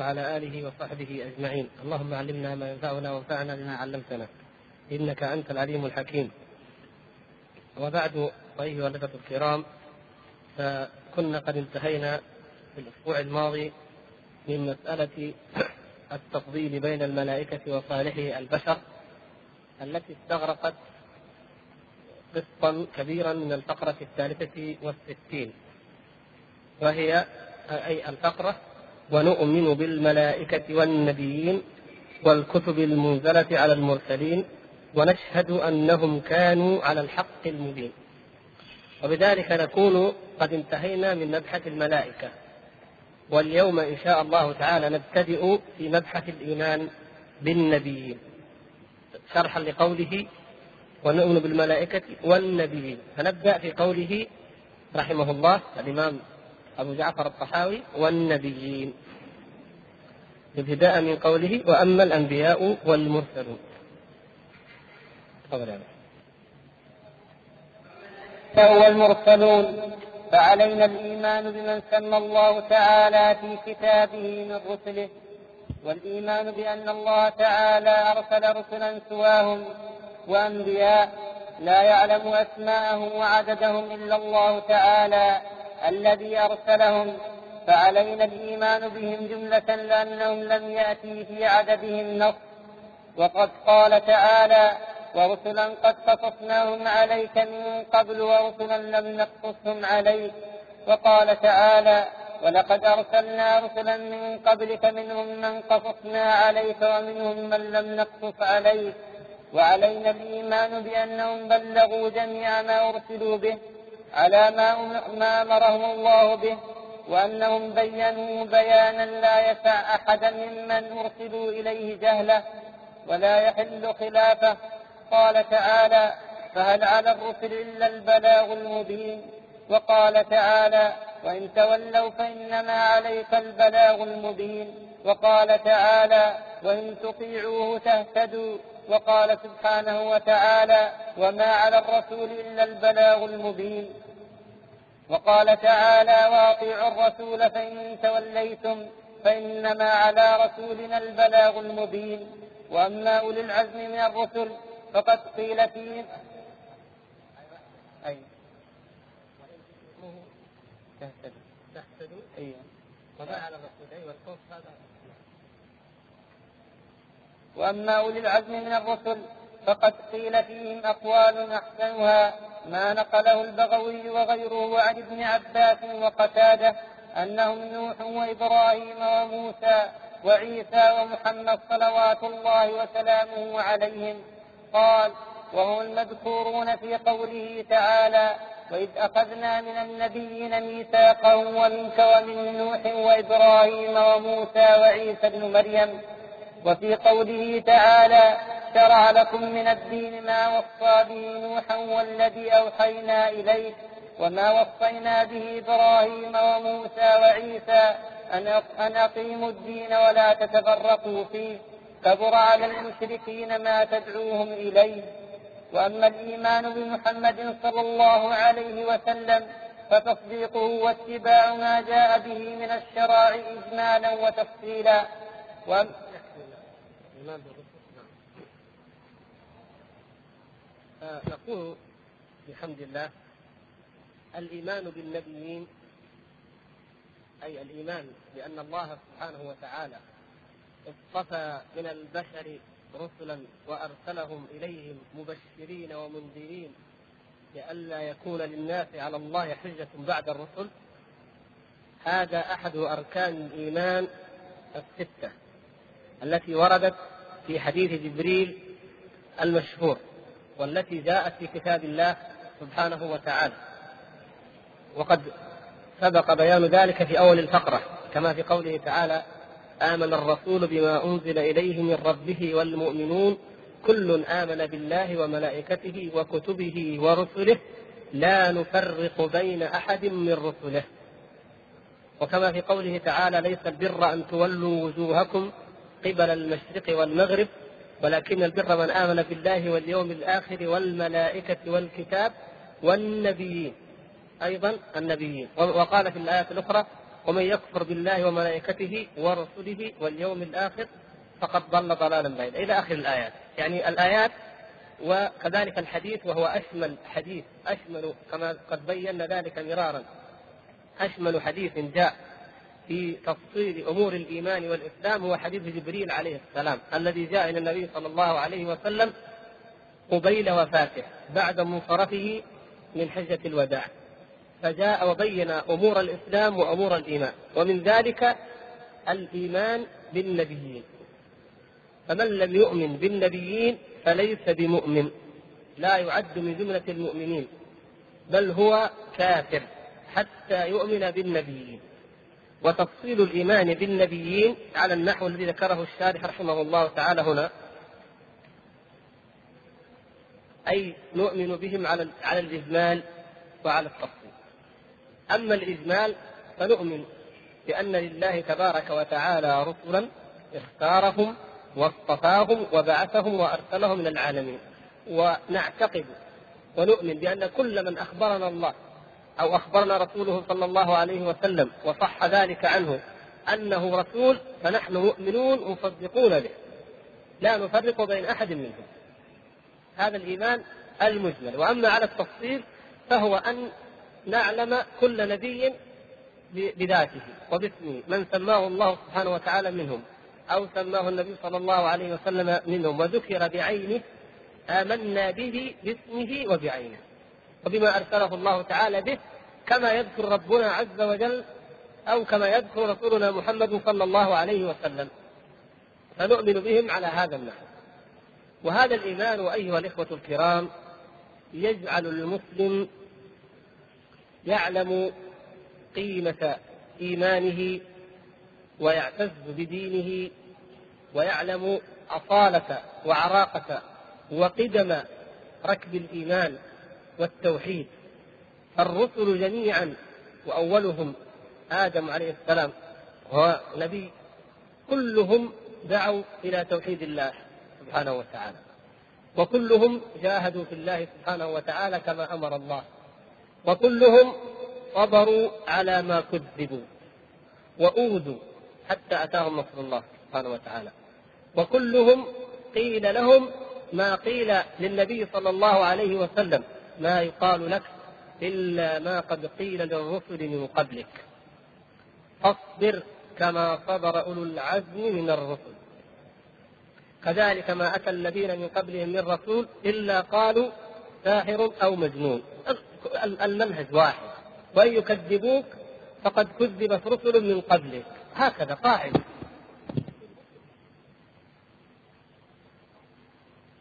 وعلى آله وصحبه أجمعين. اللهم علمنا ما ينفعنا وانفعنا بما علمتنا. إنك أنت العليم الحكيم. وبعد أيها الأخوة الكرام فكنا قد انتهينا في الأسبوع الماضي من مسألة التفضيل بين الملائكة وصالحي البشر التي استغرقت قسطا كبيرا من الفقرة الثالثة والستين. وهي أي الفقرة ونؤمن بالملائكة والنبيين والكتب المنزلة على المرسلين ونشهد أنهم كانوا على الحق المبين. وبذلك نكون قد انتهينا من مبحث الملائكة. واليوم إن شاء الله تعالى نبتدئ في مبحث الإيمان بالنبيين. شرحا لقوله ونؤمن بالملائكة والنبيين. فنبدأ في قوله رحمه الله الإمام أبو جعفر الطحاوي والنبيين. ابتداء من قوله وأما الأنبياء والمرسلون. فهو المرسلون. فعلينا الإيمان بمن سمى الله تعالى في كتابه من رسله والإيمان بأن الله تعالى أرسل رسلا سواهم. وأنبياء لا يعلم أسماءهم وعددهم إلا الله تعالى. الذي أرسلهم فعلينا الإيمان بهم جملة لأنهم لم يأتي في عددهم نص. وقد قال تعالى ورسلا قد قصصناهم عليك من قبل ورسلا لم نقصصهم عليك وقال تعالى ولقد أرسلنا رسلا من قبلك منهم من قصصنا عليك ومنهم من لم نقصص عليك وعلينا الإيمان بأنهم بلغوا جميع ما أرسلوا به. على ما أمرهم الله به وأنهم بينوا بيانا لا يسع أحدا ممن أرسلوا إليه جهلة ولا يحل خلافه. قال تعالى فهل على الرسل إلا البلاغ المبين؟ وقال تعالى وإن تولوا فإنما عليك البلاغ المبين. وقال تعالى وإن تطيعوه تهتدوا. وقال سبحانه وتعالى وما على الرسول إلا البلاغ المبين. وقال تعالى واطيعوا الرسول فإن توليتم فإنما على رسولنا البلاغ المبين. وأما أولي العزم من الرسل فقد قيل فيهم أي. تهتدوا. تهتدوا. أي. وما على الرسول. أي والخوف هذا. وأما أولي العزم من الرسل فقد قيل فيهم أقوال أحسنها ما نقله البغوي وغيره عن ابن عباس وقتاده أنهم نوح وإبراهيم وموسى وعيسى ومحمد صلوات الله وسلامه عليهم. قال وهم المذكورون في قوله تعالى وإذ أخذنا من النبيين ميثاقهم ومنك ومن نوح وإبراهيم وموسى وعيسى ابن مريم وفي قوله تعالى شرع لكم من الدين ما وصى به نوحا والذي أوحينا إليه وما وصينا به إبراهيم وموسى وعيسى أن أقيموا الدين ولا تتفرقوا فيه. كبر على المشركين ما تدعوهم إليه. وأما الإيمان بمحمد صلى الله عليه وسلم فتصديقه واتباع ما جاء به من الشرائع إجمالا وتفصيلا. وأما نقول بحمد الله الإيمان بالنبيين أي الإيمان بأن الله سبحانه وتعالى اصطفى من البشر رسلا وأرسلهم إليهم مبشرين ومنذرين لئلا يكون للناس على الله حجة بعد الرسل. هذا أحد أركان الإيمان الستة التي وردت في حديث جبريل المشهور والتي جاءت في كتاب الله سبحانه وتعالى. وقد سبق بيان ذلك في أول الفقرة كما في قوله تعالى آمن الرسول بما أنزل إليه من ربه والمؤمنون كل آمن بالله وملائكته وكتبه ورسله لا نفرق بين أحد من رسله. وكما في قوله تعالى ليس البر أن تولوا وجوهكم قبل المشرق والمغرب ولكن البر من آمن بالله واليوم الآخر والملائكة والكتاب والنبيين. أيضا النبيين. وقال في الآية الأخرى ومن يكفر بالله وملائكته ورسله واليوم الآخر فقد ضل ضلالا بعيدا. إلى آخر الآيات. يعني الآيات وكذلك الحديث وهو أشمل حديث أشمل كما قد بينا ذلك مرارا. أشمل حديث جاء في تفصيل أمور الإيمان والإسلام هو حديث جبريل عليه السلام الذي جاء إلى النبي صلى الله عليه وسلم قبيل وفاته بعد منصرفه من حجة الوداع. فجاء وبين أمور الإسلام وأمور الإيمان ومن ذلك الإيمان بالنبيين. فمن لم يؤمن بالنبيين فليس بمؤمن لا يعد من جملة المؤمنين بل هو كافر حتى يؤمن بالنبيين. وتفصيل الإيمان بالنبيين على النحو الذي ذكره الشارح رحمه الله تعالى هنا. أي نؤمن بهم على على الإجمال وعلى التفصيل. أما الإجمال فنؤمن بأن لله تبارك وتعالى رسلا اختارهم واصطفاهم وبعثهم وأرسلهم من العالمين. ونعتقد ونؤمن بأن كل من أخبرنا الله أو أخبرنا رسوله صلى الله عليه وسلم وصح ذلك عنه أنه رسول فنحن مؤمنون مصدقون به. لا نفرق بين أحد منهم. هذا الإيمان المجمل. وأما على التفصيل فهو أن نعلم كل نبي بذاته وباسمه. من سماه الله سبحانه وتعالى منهم أو سماه النبي صلى الله عليه وسلم منهم وذكر بعينه آمنا به باسمه وبعينه. وبما أرسله الله تعالى به كما يذكر ربنا عز وجل أو كما يذكر رسولنا محمد صلى الله عليه وسلم. فنؤمن بهم على هذا النحو وهذا الإيمان أيها الإخوة الكرام يجعل المسلم يعلم قيمة إيمانه ويعتز بدينه ويعلم أصالة وعراقة وقدم ركب الإيمان والتوحيد. الرسل جميعا وأولهم آدم عليه السلام. وهو نبي. كلهم دعوا إلى توحيد الله سبحانه وتعالى. وكلهم جاهدوا في الله سبحانه وتعالى كما أمر الله. وكلهم صبروا على ما كذبوا. وأوذوا حتى أتاهم نصر الله سبحانه وتعالى. وكلهم قيل لهم ما قيل للنبي صلى الله عليه وسلم. ما يقال لك إلا ما قد قيل للرسل من قبلك. فاصبر كما صبر أولو العزم من الرسل. كذلك ما أتى الذين من قبلهم من رسول إلا قالوا ساحر أو مجنون. المنهج واحد. وإن يكذبوك فقد كذبت رسل من قبلك. هكذا قاعدة.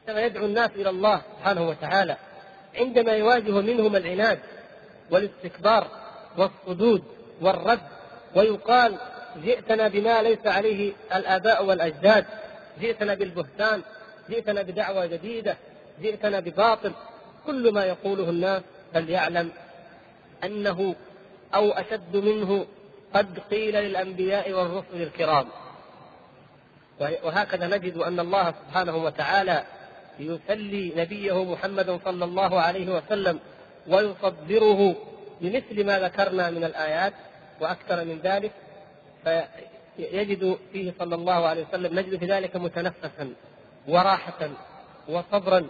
يدعو الناس إلى الله سبحانه وتعالى. عندما يواجه منهم العناد والاستكبار والصدود والرد ويقال جئتنا بما ليس عليه الآباء والأجداد جئتنا بالبهتان جئتنا بدعوة جديدة جئتنا بباطل كل ما يقوله الناس فليعلم أنه أو أشد منه قد قيل للأنبياء والرسل الكرام. وهكذا نجد أن الله سبحانه وتعالى يسلي نبيه محمد صلى الله عليه وسلم ويصدره بمثل ما ذكرنا من الآيات وأكثر من ذلك فيجد فيه صلى الله عليه وسلم نجد في ذلك متنفسا وراحة وصبرا.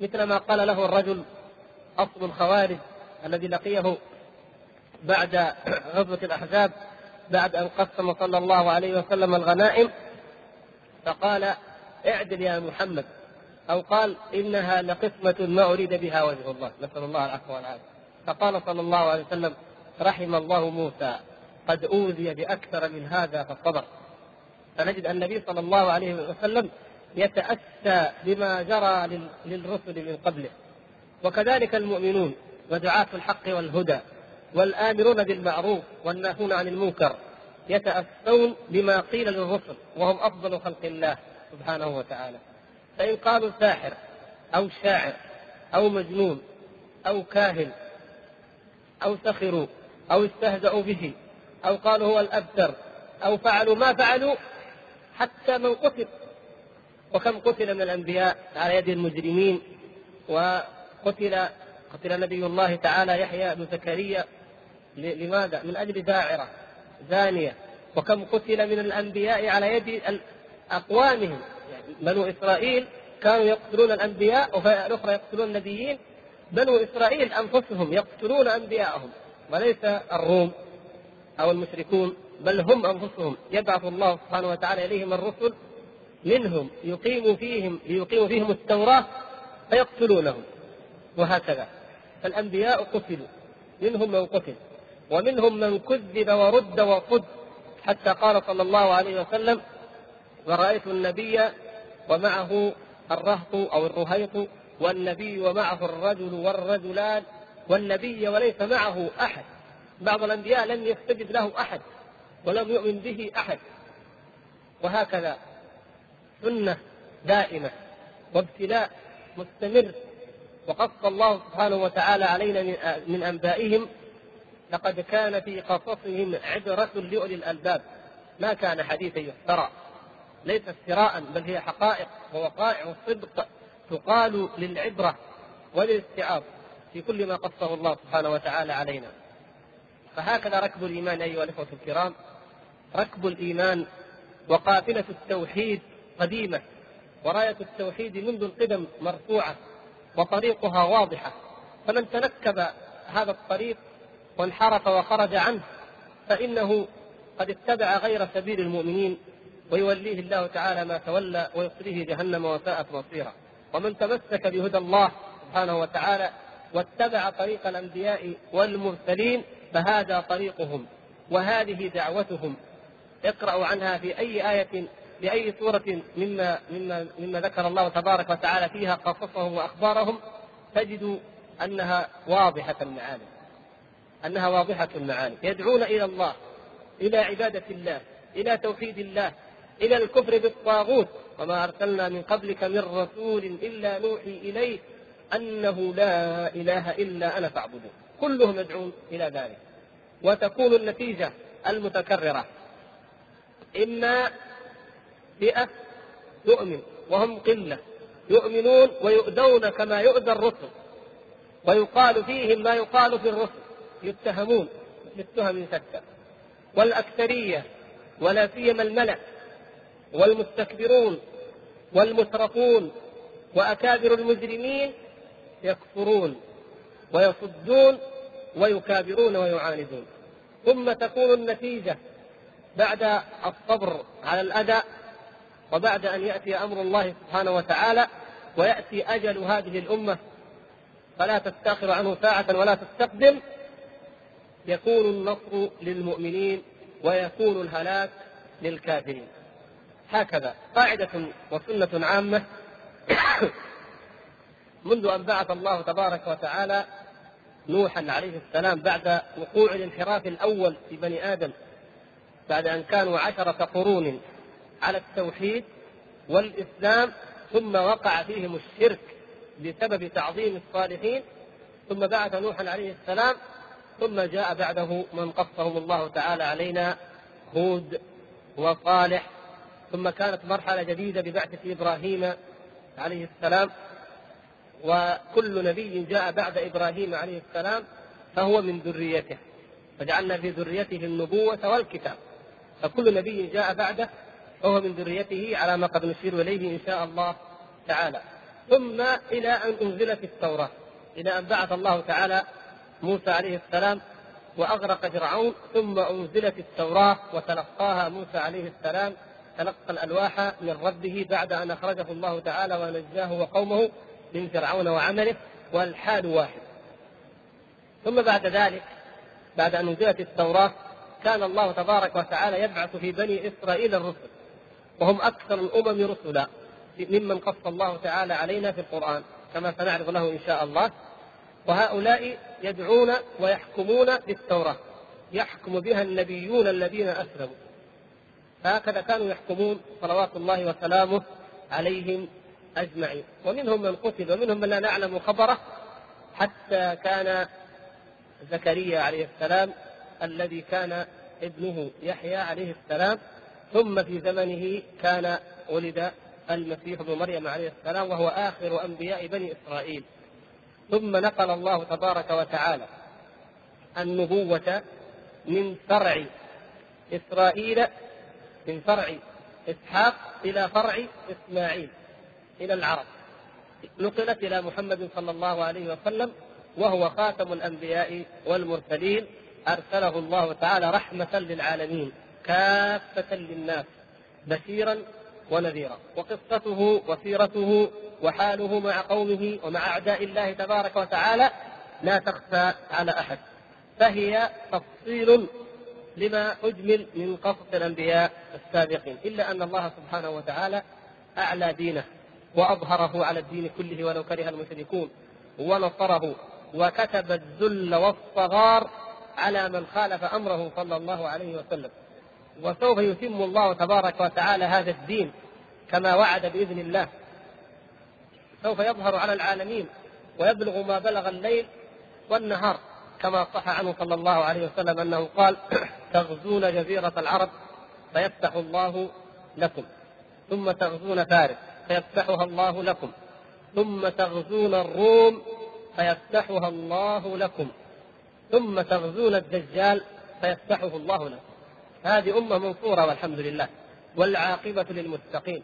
مثل ما قال له الرجل أصل الخوارج الذي لقيه بعد غزوة الأحزاب بعد أن قسم صلى الله عليه وسلم الغنائم فقال اعدل يا محمد. أو قال إنها لقسمة ما أريد بها وجه الله. نسأل الله العفو والعافية. فقال صلى الله عليه وسلم رحم الله موسى قد أوذي بأكثر من هذا فصبر فنجد النبي صلى الله عليه وسلم يتأسى بما جرى للرسل من قبله. وكذلك المؤمنون ودعاة الحق والهدى والآمرون بالمعروف والناهون عن المنكر يتأسون بما قيل للرسل وهم أفضل خلق الله سبحانه وتعالى. فإن قالوا ساحر أو شاعر أو مجنون أو كاهن أو سخروا أو استهزأوا به أو قالوا هو الأبتر أو فعلوا ما فعلوا حتى من قتل وكم قتل من الأنبياء على يد المجرمين وقتل قتل نبي الله تعالى يحيى بن زكريا لماذا؟ من أجل داعرة زانية وكم قتل من الأنبياء على يد أقوامهم. يعني بنو إسرائيل كانوا يقتلون الأنبياء وفي الأخرى يقتلون النبيين. بنو إسرائيل أنفسهم يقتلون أنبياءهم وليس الروم أو المشركون بل هم أنفسهم. يبعث الله سبحانه وتعالى إليهم الرسل منهم يقيم فيهم ليقيموا فيهم التوراة فيقتلونهم وهكذا. فالأنبياء قتلوا منهم من قتل ومنهم من كذب ورد وصد حتى قال صلى الله عليه وسلم ورأيت النبي ومعه الرهط أو الرهيط والنبي ومعه الرجل والرجلان والنبي وليس معه أحد. بعض الأنبياء لم يستجب له أحد ولم يؤمن به أحد. وهكذا سنة دائمة وابتلاء مستمر. وقص الله سبحانه وتعالى علينا من أنبائهم لقد كان في قصصهم عبرة لأولي الألباب. ما كان حديثا يفترى. ليس افتراء بل هي حقائق ووقائع وصدق تقال للعبرة وللاستيعاب في كل ما قصه الله سبحانه وتعالى علينا. فهكذا ركب الإيمان أيها الإخوة الكرام. ركب الإيمان وقافلة التوحيد قديمة وراية التوحيد منذ القدم مرفوعة وطريقها واضحة. فمن تنكب هذا الطريق وانحرف وخرج عنه فإنه قد اتبع غير سبيل المؤمنين. ويوليه الله تعالى ما تولى ويصليه جهنم وساءت مصيرا. ومن تمسك بهدى الله سبحانه وتعالى واتبع طريق الأنبياء والمرسلين فهذا طريقهم وهذه دعوتهم. اقرأوا عنها في أي آية بأي سورة مما مما مما ذكر الله تبارك وتعالى فيها قصصهم وأخبارهم تجد أنها واضحة المعاني. أنها واضحة المعاني. يدعون إلى الله إلى عبادة الله إلى توحيد الله إلى الكفر بالطاغوت وما أرسلنا من قبلك من رسول إلا نوحي إليه أنه لا إله إلا أنا فاعبدون. كلهم يدعون إلى ذلك. وتكون النتيجة المتكررة. إما فئة تؤمن وهم قلة يؤمنون ويؤذون كما يؤذى الرسل ويقال فيهم ما يقال في الرسل. يتهمون بالتهم شتى والأكثرية ولا سيما الملأ والمستكبرون والمترفون وأكابر المجرمين يكفرون ويصدون ويكابرون ويعاندون. ثم تكون النتيجة بعد الصبر على الأذى وبعد أن يأتي أمر الله سبحانه وتعالى ويأتي أجل هذه الأمة فلا تستأخر عنه ساعة ولا تستقدم. يكون النصر للمؤمنين ويكون الهلاك للكافرين. هكذا. قاعدة وسنة عامة. منذ أن بعث الله تبارك وتعالى نوحا عليه السلام بعد وقوع الانحراف الأول في بني آدم بعد أن كانوا عشرة قرون على التوحيد والإسلام ثم وقع فيهم الشرك بسبب تعظيم الصالحين ثم بعث نوحا عليه السلام ثم جاء بعده من قصهم الله تعالى علينا هود وصالح ثم كانت مرحلة جديدة ببعثة إبراهيم عليه السلام. وكل نبي جاء بعد إبراهيم عليه السلام فهو من ذريته. فجعلنا في ذريته النبوة والكتاب. فكل نبي جاء بعده فهو من ذريته على ما قد نشير إليه إن شاء الله تعالى. ثم إلى أن أنزلت التوراة إلى أن بعث الله تعالى موسى عليه السلام وأغرق فرعون ثم أنزلت التوراة وتلقاها موسى عليه السلام تلقى الألواح من ربه بعد أن أخرجه الله تعالى ونجاه وقومه من فرعون وعمله والحال واحد. ثم بعد ذلك بعد أن نزلت التوراة كان الله تبارك وتعالى يبعث في بني إسرائيل الرسل وهم أكثر الأمم رسلا ممن قص الله تعالى علينا في القرآن كما سنعرض له إن شاء الله. وهؤلاء يدعون ويحكمون بالتوراة يحكم بها النبيون الذين أسلموا. هكذا كانوا يحكمون صلوات الله وسلامه عليهم أجمعين. ومنهم من قتل ومنهم من لا نعلم خبره حتى كان زكريا عليه السلام الذي كان ابنه يحيى عليه السلام ثم في زمنه كان ولد المسيح ابن مريم عليه السلام وهو آخر أنبياء بني إسرائيل. ثم نقل الله تبارك وتعالى النبوة من فرع إسرائيل من فرع إسحاق إلى فرع إسماعيل إلى العرب. نقلت إلى محمد صلى الله عليه وسلم وهو خاتم الأنبياء والمرسلين. أرسله الله تعالى رحمة للعالمين كافة للناس بشيرا ونذيرا. وقصته وسيرته وحاله مع قومه ومع أعداء الله تبارك وتعالى لا تخفى على أحد. فهي تفصيل لما أجمل من قصص الأنبياء السابقين إلا أن الله سبحانه وتعالى أعلى دينه وأظهره على الدين كله ولو كره المشركون ونصره وكتب الذل والصغار على من خالف أمره صلى الله عليه وسلم. وسوف يتم الله تبارك وتعالى هذا الدين كما وعد بإذن الله. سوف يظهر على العالمين ويبلغ ما بلغ الليل والنهار. كما صح عنه صلى الله عليه وسلم أنه قال تغزون جزيرة العرب فيفتح الله لكم ثم تغزون فارس فيفتحها الله لكم ثم تغزون الروم فيفتحها الله لكم ثم تغزون الدجال فيفتحه الله لكم. هذه أمة منصورة والحمد لله والعاقبة للمتقين.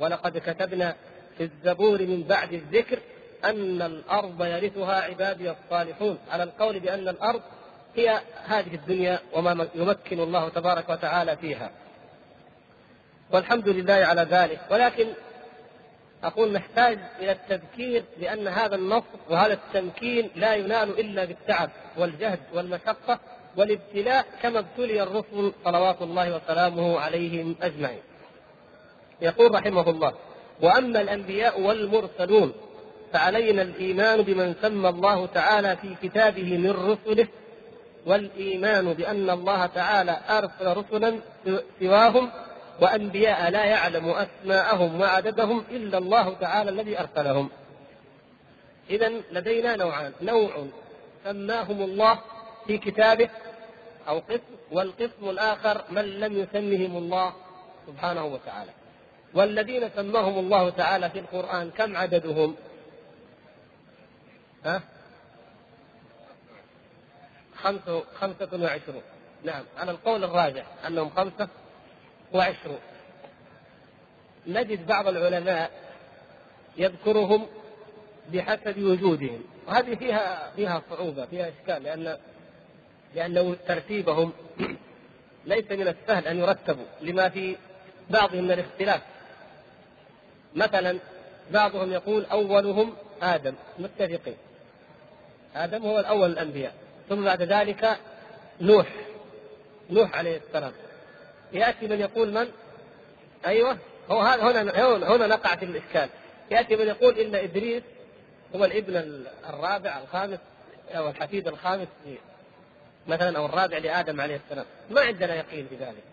ولقد كتبنا في الزبور من بعد الذكر أن الأرض يرثها عبادي الصالحون على القول بأن الأرض هي هذه الدنيا وما يمكن الله تبارك وتعالى فيها. والحمد لله على ذلك. ولكن أقول نحتاج إلى التذكير بأن هذا النصر وهذا التمكين لا ينال إلا بالتعب والجهد والمشقة والابتلاء كما ابتلي الرسل صلوات الله وسلامه عليهم أجمعين. يقول رحمه الله وأما الأنبياء والمرسلون فعلينا الإيمان بمن سمى الله تعالى في كتابه من رسله والإيمان بأن الله تعالى أرسل رسلا سواهم وأنبياء لا يعلم أسماءهم وعددهم إلا الله تعالى الذي أرسلهم إذا لدينا نوعان نوع سماهم الله في كتابه أو قسم والقسم الآخر من لم يسمهم الله سبحانه وتعالى والذين سماهم الله تعالى في القرآن كم عددهم؟ ها؟ خمسة خمسة وعشرون. نعم على القول الراجح أنهم خمسة وعشرون. نجد بعض العلماء يذكرهم بحسب وجودهم وهذه فيها فيها صعوبة فيها إشكال لأن لأنه ترتيبهم ليس من السهل أن يرتبوا لما في بعضهم من الاختلاف. مثلا بعضهم يقول أولهم آدم متفقين. آدم هو الأول الأنبياء. ثم بعد ذلك نوح. نوح عليه السلام. يأتي من يقول من؟ أيوه. هو هذا هنا هنا نقع في الإشكال. يأتي من يقول إن إدريس هو الابن الرابع الخامس أو الحفيد الخامس مثلا أو الرابع لآدم عليه السلام. ما عندنا يقين بذلك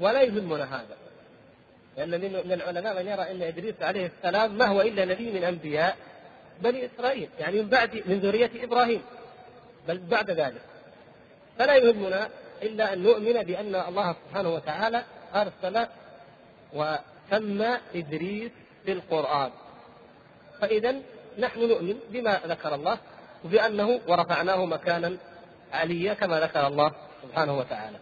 ولا يهمنا هذا. لأن من العلماء من يرى إن إدريس عليه السلام ما هو إلا نبي من أنبياء. بني إسرائيل يعني من بعد من ذرية إبراهيم. بل بعد ذلك. فلا يهمنا إلا أن نؤمن بأن الله سبحانه وتعالى ارسل وسمى إدريس في القرآن. فإذا نحن نؤمن بما ذكر الله وبأنه ورفعناه مكانا عليا كما ذكر الله سبحانه وتعالى.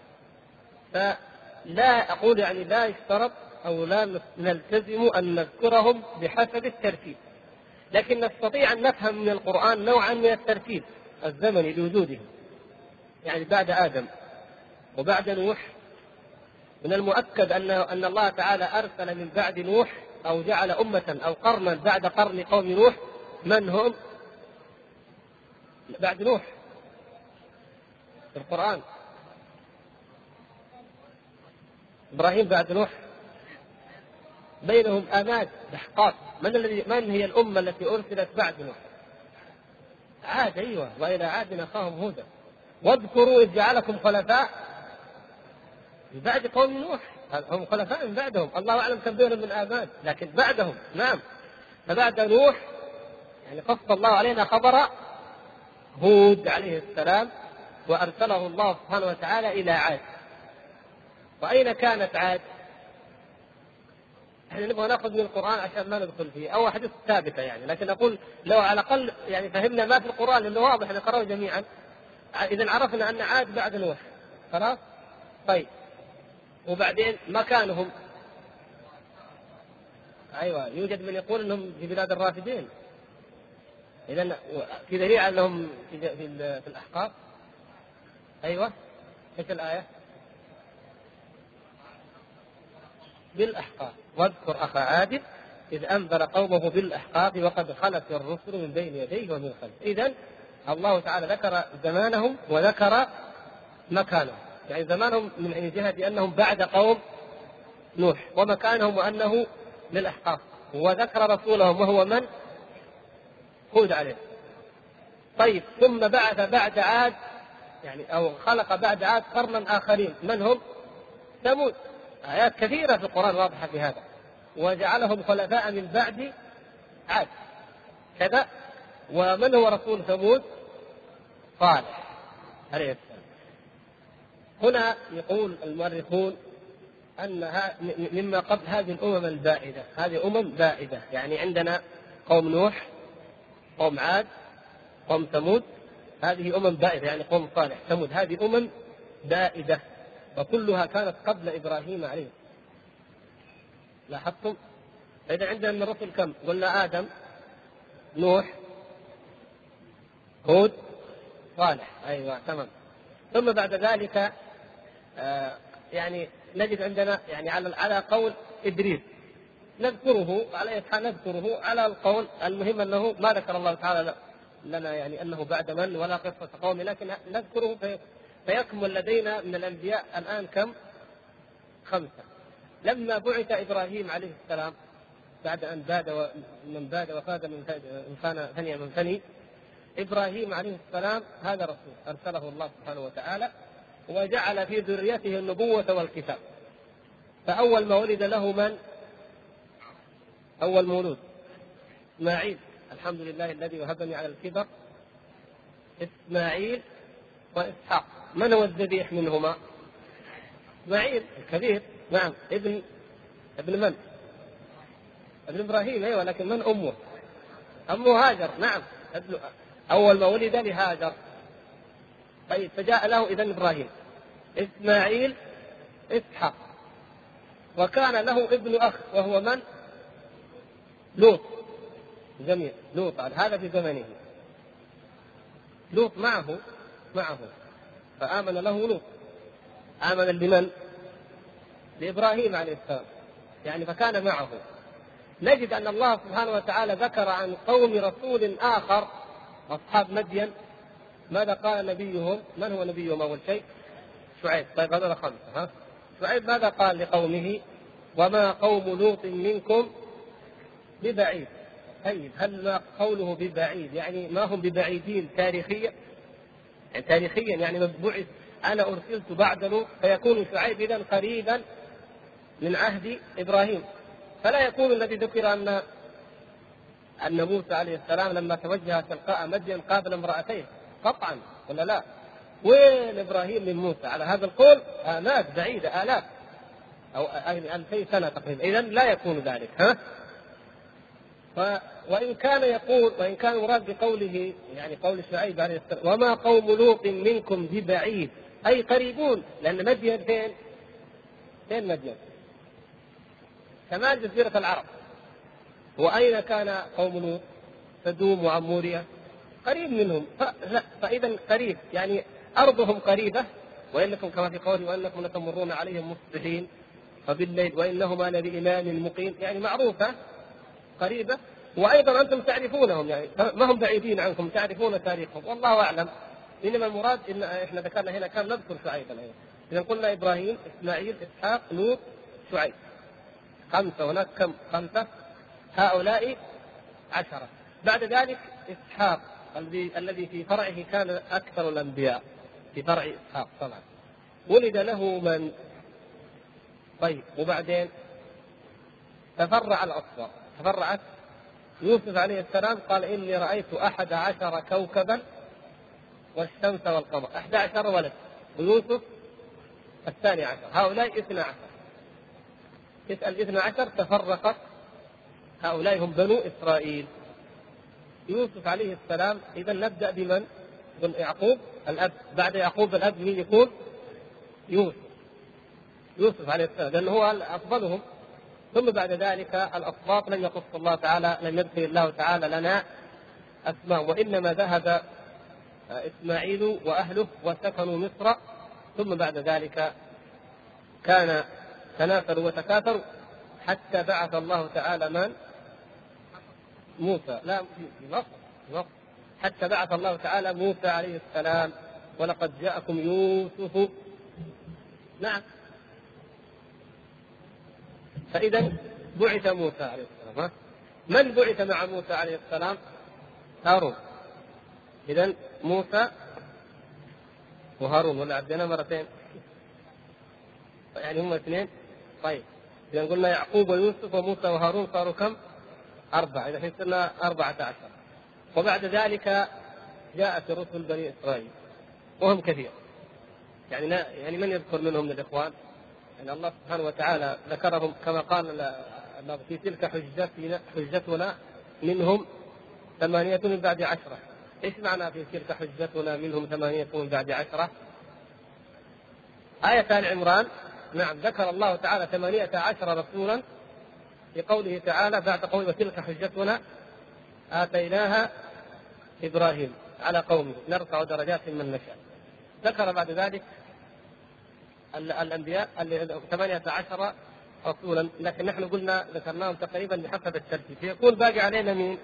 فلا أقول يعني لا يشترط أو لا نلتزم أن نذكرهم بحسب الترتيب. لكن نستطيع أن نفهم من القرآن نوعا من الترتيب الزمني لوجودهم يعني بعد آدم وبعد نوح. من المؤكد أن أن الله تعالى أرسل من بعد نوح أو جعل أمة أو قرنا بعد قرن قوم نوح. من هم؟ بعد نوح في القرآن. إبراهيم بعد نوح. بينهم آماد دحقات من الذي من هي الأمة التي أرسلت بعد نوح؟ عاد أيوه. وإلى عاد أخاهم هودا. واذكروا إذ جعلكم خلفاء. من بعد قوم نوح. هم خلفاء من بعدهم؟ الله أعلم كم بينهم من آباد لكن بعدهم نعم. فبعد نوح يعني قص الله علينا خبر هود عليه السلام وأرسله الله سبحانه وتعالى إلى عاد. وأين كانت عاد؟ إحنا نبغى نأخذ من القرآن عشان ما ندخل فيه أو أحاديث ثابتة يعني لكن أقول لو على الأقل يعني فهمنا ما في القرآن لأنه واضح نقراه جميعا. إذا عرفنا أن عاد بعد نوح خلاص؟ طيب. وبعدين مكانهم. أيوه يوجد من يقول إنهم في بلاد الرافدين. إذا في دليل أنهم في, في, الأحقاف. أيوه. إيش الآية؟ بالاحقاف واذكر أخا عاد إذ أنذر قومه بالاحقاف وقد خلت الرسل من بين يديه ومن خلفه. اذا الله تعالى ذكر زمانهم وذكر مكانهم. يعني زمانهم من جهة انهم بعد قوم نوح ومكانهم وأنه للاحقاف وذكر رسولهم وهو من؟ هود عليه. طيب ثم بعث بعد عاد يعني أو خلق بعد عاد قرنا آخرين. من هم؟ ثمود. آيات كثيرة في القرآن واضحة في هذا. وجعلهم خلفاء من بعد عاد. كذا. ومن هو رسول ثمود؟ صالح. عليه السلام. هنا يقول المؤرخون أن مما قبل هذه الأمم البائدة، هذه أمم بائدة، يعني عندنا قوم نوح، قوم عاد، قوم ثمود، هذه أمم بائدة. يعني قوم صالح، ثمود، هذه أمم بائدة. وكلها كانت قبل إبراهيم عليه لاحظتم؟ فإذا عندنا من الرسل كم؟ قلنا آدم نوح هود صالح أيوه تمام ثم بعد ذلك آه يعني نجد عندنا يعني على على قول إدريس نذكره على نذكره على القول المهم أنه ما ذكر الله تعالى لنا يعني أنه بعد من ولا قصة قوم لكن نذكره فيكمل لدينا من الأنبياء الآن كم؟ خمسة. لما بعث إبراهيم عليه السلام بعد أن باد من باد وفاد من فان فني من فني إبراهيم عليه السلام هذا رسول أرسله الله سبحانه وتعالى وجعل في ذريته النبوة والكتاب فأول ما ولد له من؟ أول مولود إسماعيل الحمد لله الذي وهبني على الكبر إسماعيل وإسحاق من هو الذبيح منهما؟ اسماعيل الكبير. نعم. ابن ابن من؟ ابن إبراهيم أيوه لكن من أمه؟ أمه هاجر. نعم. ابن أول ما ولد لهاجر. طيب فجاء له اذا إبراهيم. إسماعيل إسحاق. وكان له ابن أخ وهو من؟ لوط. جميل. لوط هذا في زمنه. لوط معه معه. فآمن له لوط آمن لمن؟ لإبراهيم عليه السلام يعني فكان معه نجد أن الله سبحانه وتعالى ذكر عن قوم رسول آخر أصحاب مدين ماذا قال نبيهم؟ من هو نبيهم أول شيء؟ شعيب طيب هذا خمسة ها؟ شعيب ماذا قال لقومه؟ وما قوم لوط منكم ببعيد طيب هل قوله ببعيد يعني ما هم ببعيدين تاريخيا تاريخيا يعني بعث أنا أرسلت بعد لوط فيكون شعيب اذا قريبا من عهد إبراهيم فلا يكون الذي ذكر أن أن موسى عليه السلام لما توجه تلقاء مدين قابل امرأتين قطعا ولا لا؟ وين إبراهيم من موسى؟ على هذا القول آلاف بعيدة آلاف أو ألفي سنة تقريبا، إذا لا يكون ذلك ها؟ وإن كان يقول وإن كان مراد بقوله يعني قول شعيب عليه السلام وما قوم لوط منكم ببعيد. أي قريبون لأن مدين فين؟ فين مدين؟ شمال جزيرة العرب. وأين كان قوم لوط؟ سدوم وعمورية. قريب منهم. فإذا قريب يعني أرضهم قريبة. وإنكم كما في قوله وإنكم لتمرون عليهم مصبحين وبالليل وإنهما لبإمام مقيم. يعني معروفة. قريبة وأيضا أنتم تعرفونهم يعني ما هم بعيدين عنكم تعرفون تاريخهم والله أعلم. إنما المراد إن إحنا ذكرنا هنا كان نذكر شعيبا أيضا إذا قلنا إبراهيم إسماعيل إسحاق لوط شعيب. خمسة هناك كم؟ خمسة. هؤلاء عشرة. بعد ذلك إسحاق الذي الذي في فرعه كان أكثر الأنبياء. في فرع إسحاق طبعا. ولد له من؟ طيب وبعدين؟ تفرع الأصفار تفرعت يوسف عليه السلام قال إني رأيت أحد عشر كوكبا والشمس والقمر. أحد عشر ولد. ويوسف الثاني عشر. هؤلاء اثنا عشر. تسأل اثنا عشر تفرقت. هؤلاء هم بنو إسرائيل. يوسف عليه السلام إذا نبدأ بمن؟ بن يعقوب الأب. بعد يعقوب الأب مين يكون؟ يوسف. يوسف عليه السلام لأنه هو أفضلهم. ثم بعد ذلك الأصباط لم يقص الله تعالى لم يذكر الله تعالى لنا أسماء وإنما ذهب إسماعيل وأهله وسكنوا مصر ثم بعد ذلك كان تنافروا وتكاثروا حتى بعث الله تعالى من؟ موسى. لا في مصر حتى بعث الله تعالى موسى عليه السلام. ولقد جاءكم يوسف. نعم. فإذا بعث موسى عليه السلام من بعث مع موسى عليه السلام؟ هارون. إذا موسى وهارون ولا عدينا مرتين. يعني هم اثنين؟ طيب. إذا قلنا يعقوب ويوسف وموسى وهارون صاروا كم؟ أربعة. إذا صرنا أربعة عشر. وبعد ذلك جاءت رسل بني إسرائيل وهم كثير. يعني لا يعني من يذكر منهم من الإخوان؟ يعني الله سبحانه وتعالى ذكرهم كما قال في تلك حجتنا حجتنا منهم ثمانية من بعد عشرة. إيش معنى في تلك حجتنا منهم ثمانية من بعد عشرة؟ آية آل عمران. نعم ذكر الله تعالى ثمانية عشر رسولا في قوله تعالى بعد قوله وتلك حجتنا آتيناها إبراهيم على قومه نرفع درجات من نشاء. ذكر بعد ذلك ثمانية عشر رسولا. لكن نحن قلنا ذكرناهم تقريبا بحسب الترتيب. فيكون باقي علينا من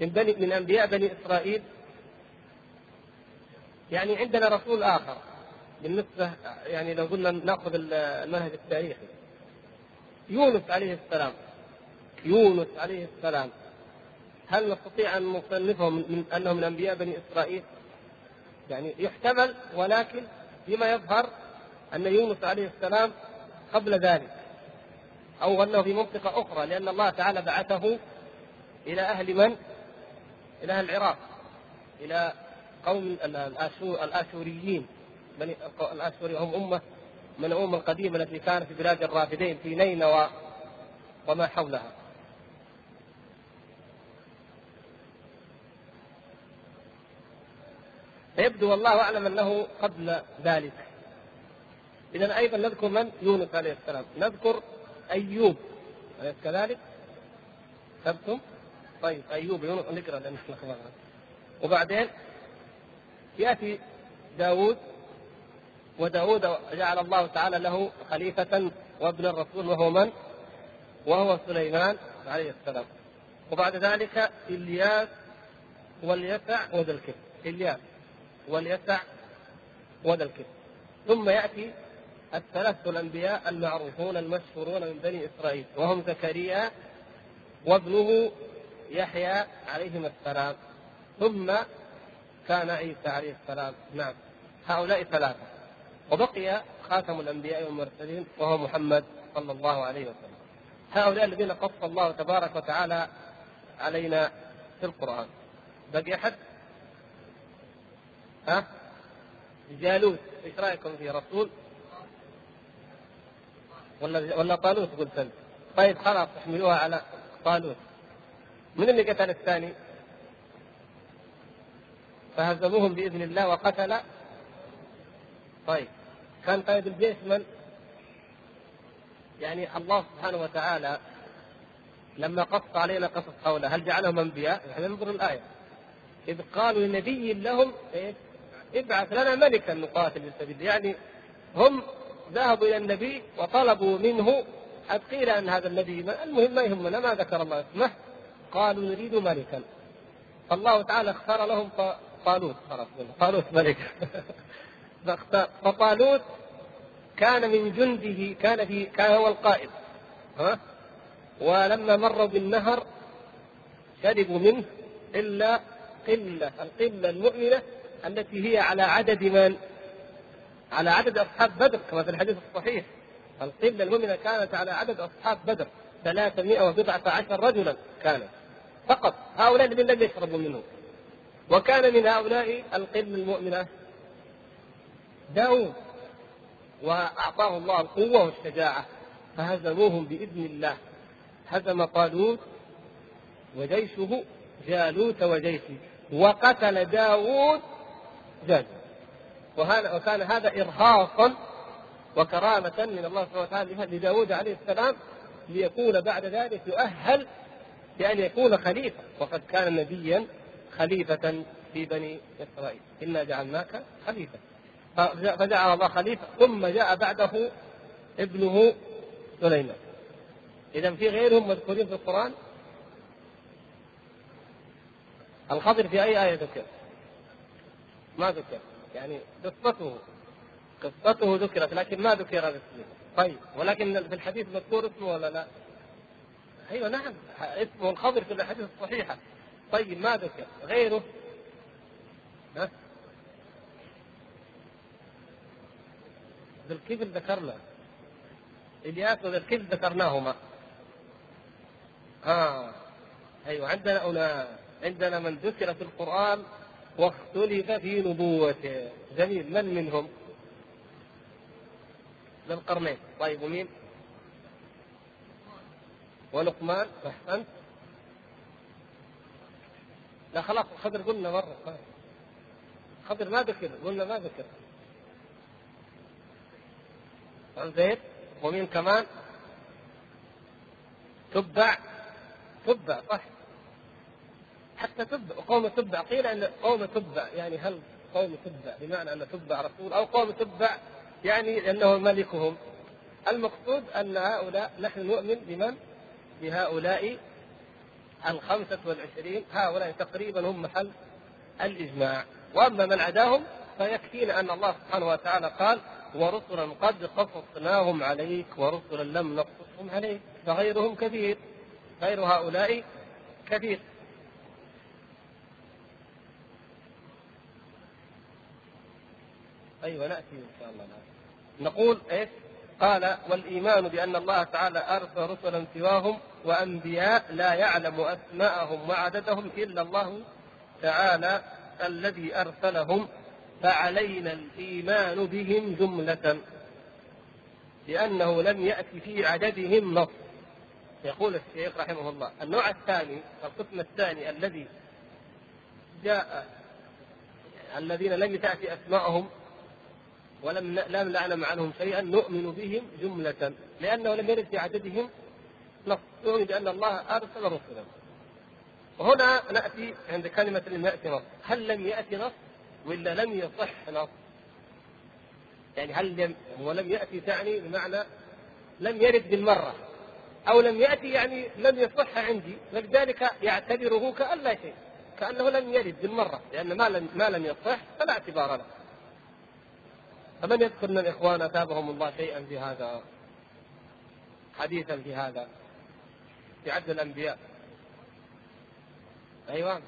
من بني من أنبياء بني إسرائيل. يعني عندنا رسول آخر. بالنسبة يعني لو قلنا نأخذ المنهج التاريخي. يونس عليه السلام. يونس عليه السلام. هل نستطيع أن نصنفهم من انه من أنبياء بني إسرائيل؟ يعني يحتمل ولكن بما يظهر أن يونس عليه السلام قبل ذلك أو أنه في منطقة أخرى لأن الله تعالى بعثه إلى أهل من؟ إلى أهل العراق إلى قوم الآشوريين بني الآشوري هم أمة من الأمم القديمة التي كانت في بلاد الرافدين في نينوى وما حولها فيبدو والله أعلم أنه قبل ذلك اذا أيضا نذكر من؟ يونس عليه السلام. نذكر أيوب. أليس كذلك؟ كتبتم؟ طيب أيوب يونس نقرا لأن وبعدين يأتي داوود وداود جعل الله تعالى له خليفة وابن الرسول وهو من؟ وهو سليمان عليه السلام. وبعد ذلك إلياس واليسع وذا الكفر إلياس واليسع وذا الكفر ثم يأتي الثلاثة الأنبياء المعروفون المشهورون من بني إسرائيل وهم زكريا وابنه يحيى عليهما السلام ثم كان عيسى عليه السلام. نعم. هؤلاء ثلاثة. وبقي خاتم الأنبياء والمرسلين وهو محمد صلى الله عليه وسلم. هؤلاء الذين قص الله تبارك وتعالى علينا في القرآن. بقي أحد؟ ها؟ جالوت. إيش رأيكم في رسول؟ ولا ولا طالوت قلت انت طيب خلاص احملوها على طالوت من اللي قتل الثاني فهزموهم بإذن الله وقتل طيب كان قائد الجيش من؟ يعني الله سبحانه وتعالى لما قص علينا قصص حوله هل جعلهم أنبياء؟ يعني ننظر الآية إذ قالوا لنبي لهم إيه؟ ابعث لنا ملكا نقاتل في سبيل يعني هم ذهبوا إلى النبي وطلبوا منه قد قيل أن هذا النبي المهم ما يهمنا ما ذكر الله اسمه. قالوا نريد ملكا. فالله تعالى اختار لهم طالوت خلاص طالوت ملك. فطالوت كان من جنده كان في كان هو القائد ها؟ ولما مروا بالنهر شربوا منه إلا قلة القلة المؤمنة التي هي على عدد من على عدد أصحاب بدر كما في الحديث الصحيح. القلة المؤمنة كانت على عدد أصحاب بدر 300 وبضعة عشر رجلا كانت. فقط هؤلاء الذين لم يشربوا منه وكان من هؤلاء القلة المؤمنة داود وأعطاه الله القوة والشجاعة فهزموهم بإذن الله. هزم طالوت وجيشه جالوت وجيشه وقتل داود جالوت. وهذا وكان هذا إرهاصا وكرامة من الله سبحانه وتعالى لداود عليه السلام ليكون بعد ذلك يؤهل بأن يكون خليفة. وقد كان نبيا خليفة في بني إسرائيل. إنا جعلناك خليفة. فجعل الله خليفة. ثم جاء بعده ابنه سليمان. إذا في غيرهم مذكورين في القرآن؟ الخضر في أي آية ذكر؟ ما ذكر. يعني قصته قصته ذكرت لكن ما ذكر اسمه. طيب ولكن في الحديث مذكور اسمه ولا لا؟ أيوه نعم. اسمه الخضر في الأحاديث الصحيحة. طيب ما ذكر؟ غيره؟ ها؟ ذو الكفل ذكرنا. إلياس وذو الكفل ذكرناهما. آه. أيوه عندنا أنا عندنا من ذكر في القرآن واختلف في نبوته. جميل. من منهم؟ ذا القرنين. طيب ومين؟ ولقمان. أحسنت. لا خلاص خضر قلنا مرة. خضر ما ذكر. قلنا ما ذكر. زيد ومين كمان؟ تبع. تبع صح. حتى تبع قوم تبع قيل أن قوم تبع يعني هل قوم تبع بمعنى أن تبع رسول أو قوم تبع يعني أنه ملكهم. المقصود أن هؤلاء نحن نؤمن بمن؟ بهؤلاء الخمسة والعشرين. هؤلاء تقريبا هم محل الإجماع. وأما من عداهم فيكفينا أن الله سبحانه وتعالى قال ورسلا قد قصصناهم عليك ورسلا لم نقصصهم عليك. فغيرهم كثير. غير هؤلاء كثير. أيوه نأتي إن شاء الله. نقول إيش؟ قال والإيمان بأن الله تعالى أرسل رسلا سواهم وأنبياء لا يعلم أسماءهم وعددهم إلا الله تعالى الذي أرسلهم فعلينا الإيمان بهم جملة. لأنه لم ياتي في عددهم نص. يقول الشيخ رحمه الله النوع الثاني القسم الثاني الذي جاء الذين لم تأتي أسماءهم ولم لم نعلم عنهم شيئا نؤمن بهم جملة لأنه لم يرد في عددهم نص. نؤمن بأن الله أرسل رسلا. وهنا نأتي عند كلمة لم يأتي نص. هل لم يأتي نص ولا لم يصح نص؟ يعني هل لم ولم يأتي تعني بمعنى لم يرد بالمرة. أو لم يأتي يعني لم يصح عندي. فلذلك يعتبره كأن لا شيء. كأنه لم يرد بالمرة. لأن ما لم ما لم يصح فلا اعتبار له. فمن يذكر من الإخوان أتابهم الله شيئا في هذا؟ حديثا في هذا. في عد الأنبياء. أيوة.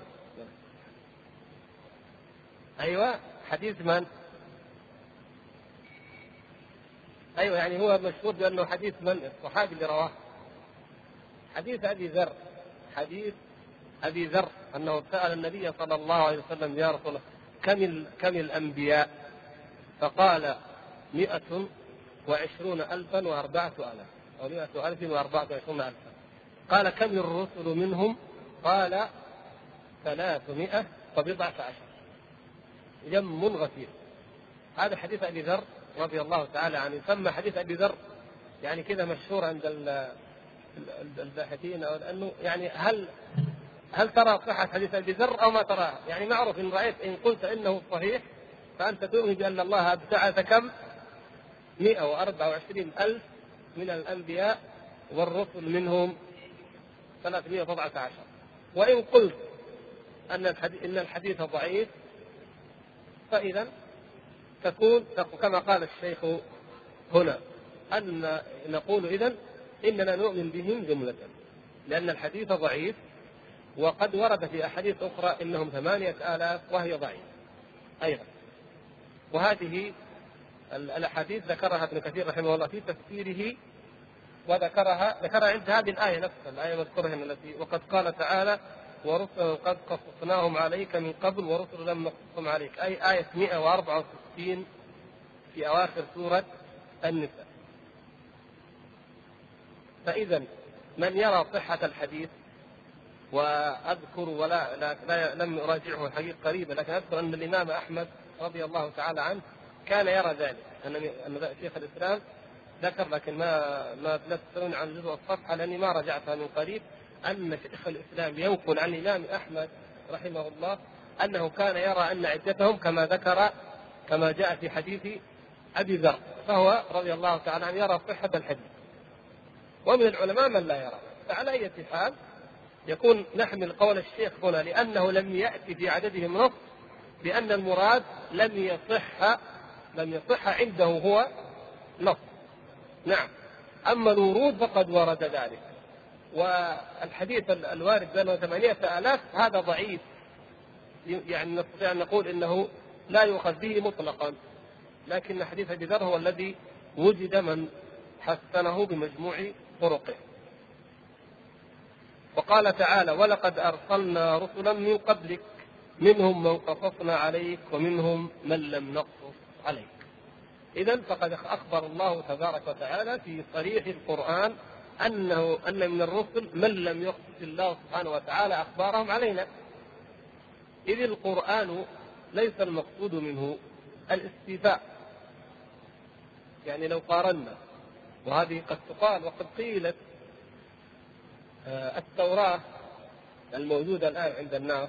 أيوة. حديث من؟ أيوة يعني هو مشهور بأنه حديث من؟ الصحابي اللي رواه. حديث أبي ذر. حديث أبي ذر أنه سأل النبي صلى الله عليه وسلم يا رسول الله كم كم الأنبياء؟ فقال مئة وعشرون ألفا وأربعة آلاف أو مئة ألف وأربعة وعشرون ألفا قال كم الرسل منهم؟ قال ثلاثمائة وبضعة عشر جم غفير هذا حديث أبي ذر رضي الله تعالى عنه يسمى حديث أبي ذر يعني كذا مشهور عند الباحثين أو انه يعني هل هل ترى صحة حديث أبي ذر أو ما تراه؟ يعني معروف إن رأيت إن قلت إنه صحيح فأنت تؤمن بأن الله ابتعث كم؟ 124 ألف من الأنبياء والرسل منهم 317 وإن قلت أن الحديث إن الحديث ضعيف فإذا تكون كما قال الشيخ هنا أن نقول إذا إننا نؤمن بهم جملة لأن الحديث ضعيف وقد ورد في أحاديث أخرى إنهم ثمانية آلاف وهي ضعيفة أيضا وهذه الأحاديث ذكرها ابن كثير رحمه الله في تفسيره وذكرها ذكرها عند هذه الآية نفسها الآية مذكورها التي وقد قال تعالى ورسلا قد قصصناهم عليك من قبل ورسلا لم نقصصهم عليك. أي آية 164 في أواخر سورة النساء. فاذا من يرى صحة الحديث وأذكر ولا لا, لا لم أراجعه الحقيقة قريبا لكن أذكر أن الإمام أحمد رضي الله تعالى عنه كان يرى ذلك. أن شيخ الإسلام ذكر لكن ما ما لا تسالوني عن جزء الصفحة لأني ما رجعتها من قريب أن شيخ الإسلام ينقل عن الإمام أحمد رحمه الله أنه كان يرى أن عدتهم كما ذكر كما جاء في حديث أبي ذر فهو رضي الله تعالى عنه يرى صحة الحديث. ومن العلماء من لا يرى. فعلى أي حال يكون نحمل قول الشيخ هنا لأنه لم يأتي في عددهم نص بأن المراد لم يصح لم يصح عنده هو نص. نعم. أما الورود فقد ورد ذلك. والحديث الوارد بأنه ثمانية آلاف هذا ضعيف. يعني نستطيع أن نقول إنه لا يؤخذ به مطلقا. لكن حديث أبي ذر هو الذي وجد من حسنه بمجموع طرقه. وقال تعالى ولقد أرسلنا رسلا من قبلك منهم من قصصنا عليك ومنهم من لم نقصص عليك. إذا فقد أخبر الله تبارك وتعالى في صريح القرآن أنه أن من الرسل من لم يقصص الله سبحانه وتعالى أخبارهم علينا. إذ القرآن ليس المقصود منه الاستيفاء يعني لو قارنا وهذه قد تقال وقد قيلت آه، التوراة الموجودة الآن عند الناس.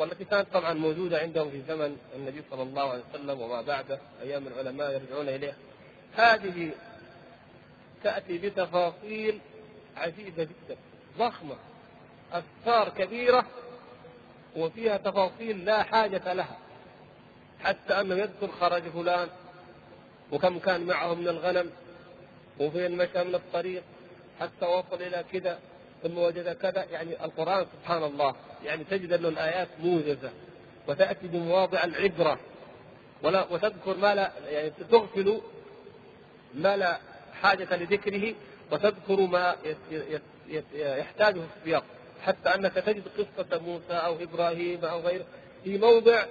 والتي كانت طبعا موجودة عندهم في زمن النبي صلى الله عليه وسلم وما بعده أيام العلماء يرجعون إليها. هذه تأتي بتفاصيل عجيبة جدا ضخمة أفكار كبيرة وفيها تفاصيل لا حاجة لها. حتى أنه يذكر خرج فلان وكم كان معه من الغنم وفين مشى من الطريق حتى وصل إلى كذا. ثم وجد كذا يعني القرآن سبحان الله يعني تجد أن الآيات موجزة وتأتي بمواضع العبرة ولا وتذكر ما لا يعني تغفل ما لا حاجة لذكره وتذكر ما يحتاجه السياق. حتى أنك تجد قصة موسى أو إبراهيم أو غيره في موضع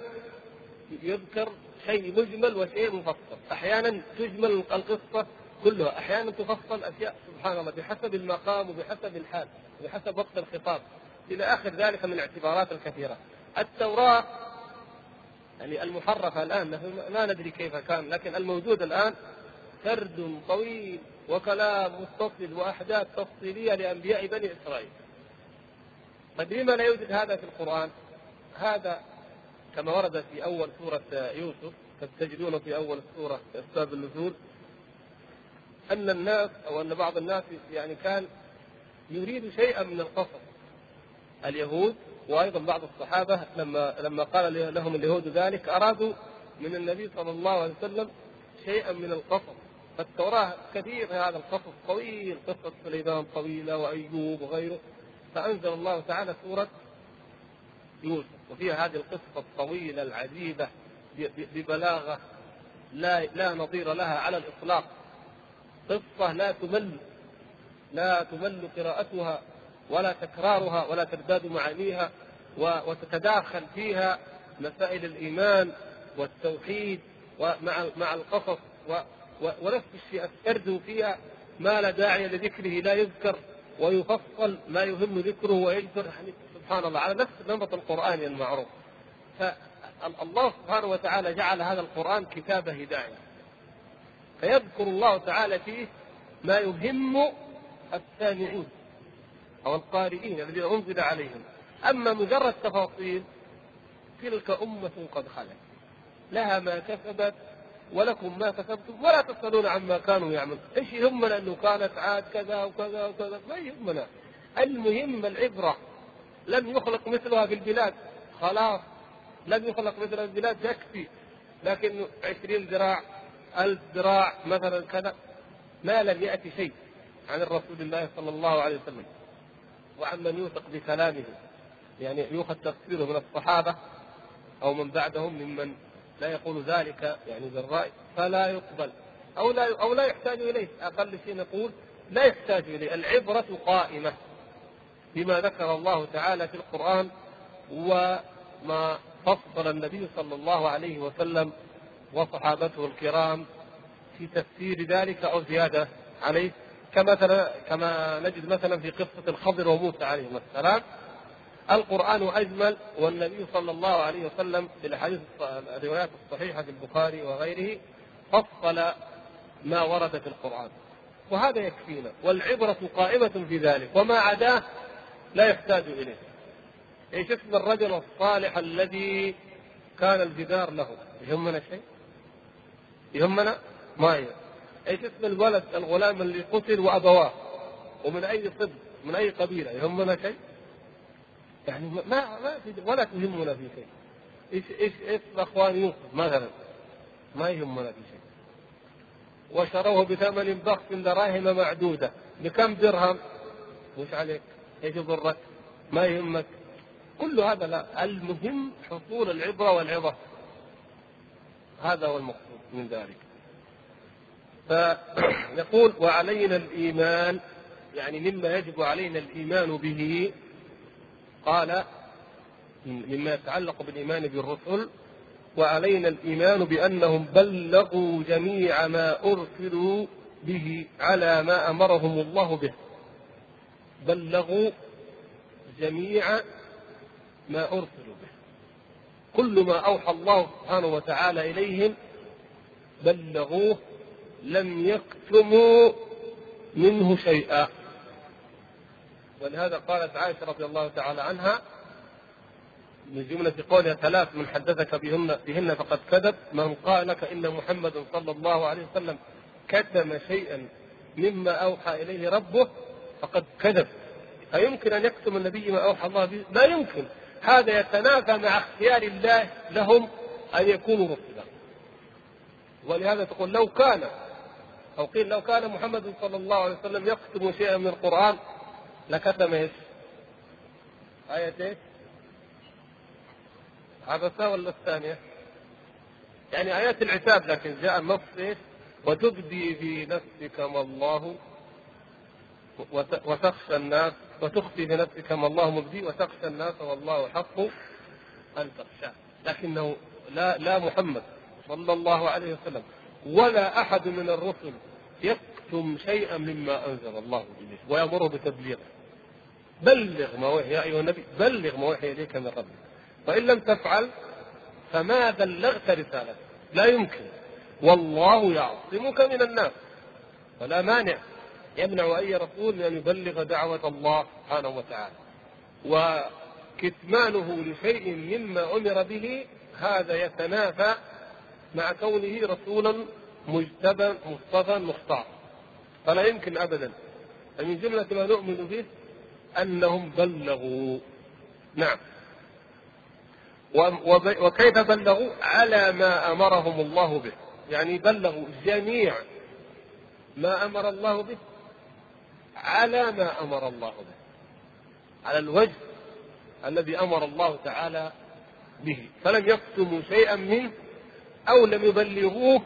يذكر شيء مجمل وشيء مفصل. أحيانا تجمل القصة كلها أحيانا تفصل أشياء سبحان الله بحسب المقام وبحسب الحال وبحسب وقت الخطاب. إلى آخر ذلك من الاعتبارات الكثيرة. التوراة يعني المحرفة الآن ما ندري كيف كان لكن الموجود الآن سرد طويل وكلام متصل وأحداث تفصيلية لأنبياء بني إسرائيل. طيب لما لا يوجد هذا في القرآن؟ هذا كما ورد في أول سورة يوسف تجدونه في أول السورة أسباب النزول أن الناس أو أن بعض الناس يعني كان يريد شيئا من القصص. اليهود وأيضا بعض الصحابة لما لما قال لهم اليهود ذلك أرادوا من النبي صلى الله عليه وسلم شيئا من القصص. فالتوراة كثير هذا القصص طويل قصه سليمان طويلة وأيوب وغيره. فأنزل الله تعالى سورة يوسف وفيها هذه القصة الطويلة العجيبة ببلاغة لا لا نظير لها على الإطلاق. قصة لا تمل لا تمل قراءتها ولا تكرارها ولا تزداد معانيها وتتداخل فيها مسائل الإيمان والتوحيد ومع مع القصص ونفس الشيء السرد فيها ما لا داعي لذكره لا يذكر ويفصل ما يهم ذكره ويجبر. يعني سبحان الله على نفس النمط القراني المعروف. فالله سبحانه وتعالى جعل هذا القرآن كتاب هداية. فيذكر الله تعالى فيه ما يهم السامعين أو القارئين الذين أنزل عليهم. أما مجرد تفاصيل تلك أمة قد خلت. لها ما كسبت ولكم ما كسبتم ولا تسألون عما كانوا يعملون. إيش يهمنا؟ انه كانت عاد كذا وكذا وكذا. ما يهمنا. المهم العبرة. لم يخلق مثلها في البلاد. خلاص. لم يخلق مثلها في البلاد يكفي. لكن عشرين ذراع ألف ذراع مثلا كذا ما لم يأتي شيء عن الرسول الله صلى الله عليه وسلم. وعن من يوثق بكلامه يعني يؤخذ تفسيره من الصحابة أو من بعدهم ممن لا يقول ذلك يعني بالرأي فلا يقبل. أو لا أو لا يحتاج إليه. أقل شيء نقول لا يحتاج إليه. العبرة قائمة بما ذكر الله تعالى في القرآن وما فصل النبي صلى الله عليه وسلم وصحابته الكرام في تفسير ذلك أو زيادة عليه. كمثلا كما نجد مثلا في قصة الخضر وموسى عليهما السلام. القرآن أجمل والنبي صلى الله عليه وسلم في الأحاديث الروايات الصحيحة في البخاري وغيره فصل ما ورد في القرآن. وهذا يكفينا. والعبرة قائمة في ذلك. وما عداه لا يحتاج إليه. إيش اسم الرجل الصالح الذي كان الجدار له؟ يهمنا شيء؟ يهمنا ما يهم إيش اسم الولد الغلام اللي قتل وأبواه ومن أي صدق من أي قبيلة يهمنا شيء؟ يعني ما ما في ولا تهمنا في شيء. إيش إيش اسم اخوان يوسف مثلا ما يهمنا في شيء. وشروه بثمن بخس دراهم معدودة. بكم درهم؟ وش عليك؟ إيش يضرك؟ ما يهمك. كل هذا لا. المهم حصول العبرة والعظة. هذا هو المقصود. من ذلك. فيقول وعلينا الإيمان يعني مما يجب علينا الإيمان به قال مما يتعلق بالإيمان بالرسل وعلينا الإيمان بأنهم بلغوا جميع ما أرسلوا به على ما أمرهم الله به. بلغوا جميع ما أرسلوا به. كل ما أوحى الله سبحانه وتعالى إليهم بلغوه لم يكتموا منه شيئا. ولهذا قالت عائشة رضي الله تعالى عنها من جملة قولها ثلاث من حدثك بهن بهن فقد كذب من قال لك إن محمد صلى الله عليه وسلم كتم شيئا مما أوحى إليه ربه فقد كذب. أيمكن أن يكتم النبي ما أوحى الله به؟ لا يمكن. هذا يتنافى مع اختيار الله لهم أن يكونوا رسلا ولهذا تقول لو كان أو قيل لو كان محمد صلى الله عليه وسلم يكتم شيئا من القرآن لكتم إيش؟ آية إيش؟ عبسة ولا الثانية؟ يعني آيات العتاب لكن جاء النص إيش؟ وتبدي في نفسك ما الله وتخشى الناس وتخفي في نفسك ما الله مبدي وتخشى الناس والله حق أن تخشى لكنه لا لا محمد صلى الله عليه وسلم. ولا أحد من الرسل يكتم شيئا مما أنزل الله إليه ويأمره بتبليغه. بلغ ما وحي يا أيها النبي بلغ ما وحي إليك من ربك. فإن لم تفعل فما بلغت رسالته لا يمكن. والله يعصمك من الناس. فلا مانع. يمنع أي رسول أن يبلغ دعوة الله سبحانه وتعالى. وكتمانه لشيء مما أمر به هذا يتنافى مع كونه رسولا مجتبى مصطفى مختار. فلا يمكن ابدا فمن جملة ما نؤمن به أنهم بلغوا. نعم. وكيف بلغوا؟ على ما أمرهم الله به. يعني بلغوا جميع ما أمر الله به. على ما أمر الله به. على الوجه الذي أمر الله تعالى به. فلم يكتموا شيئا منه أو لم يبلغوه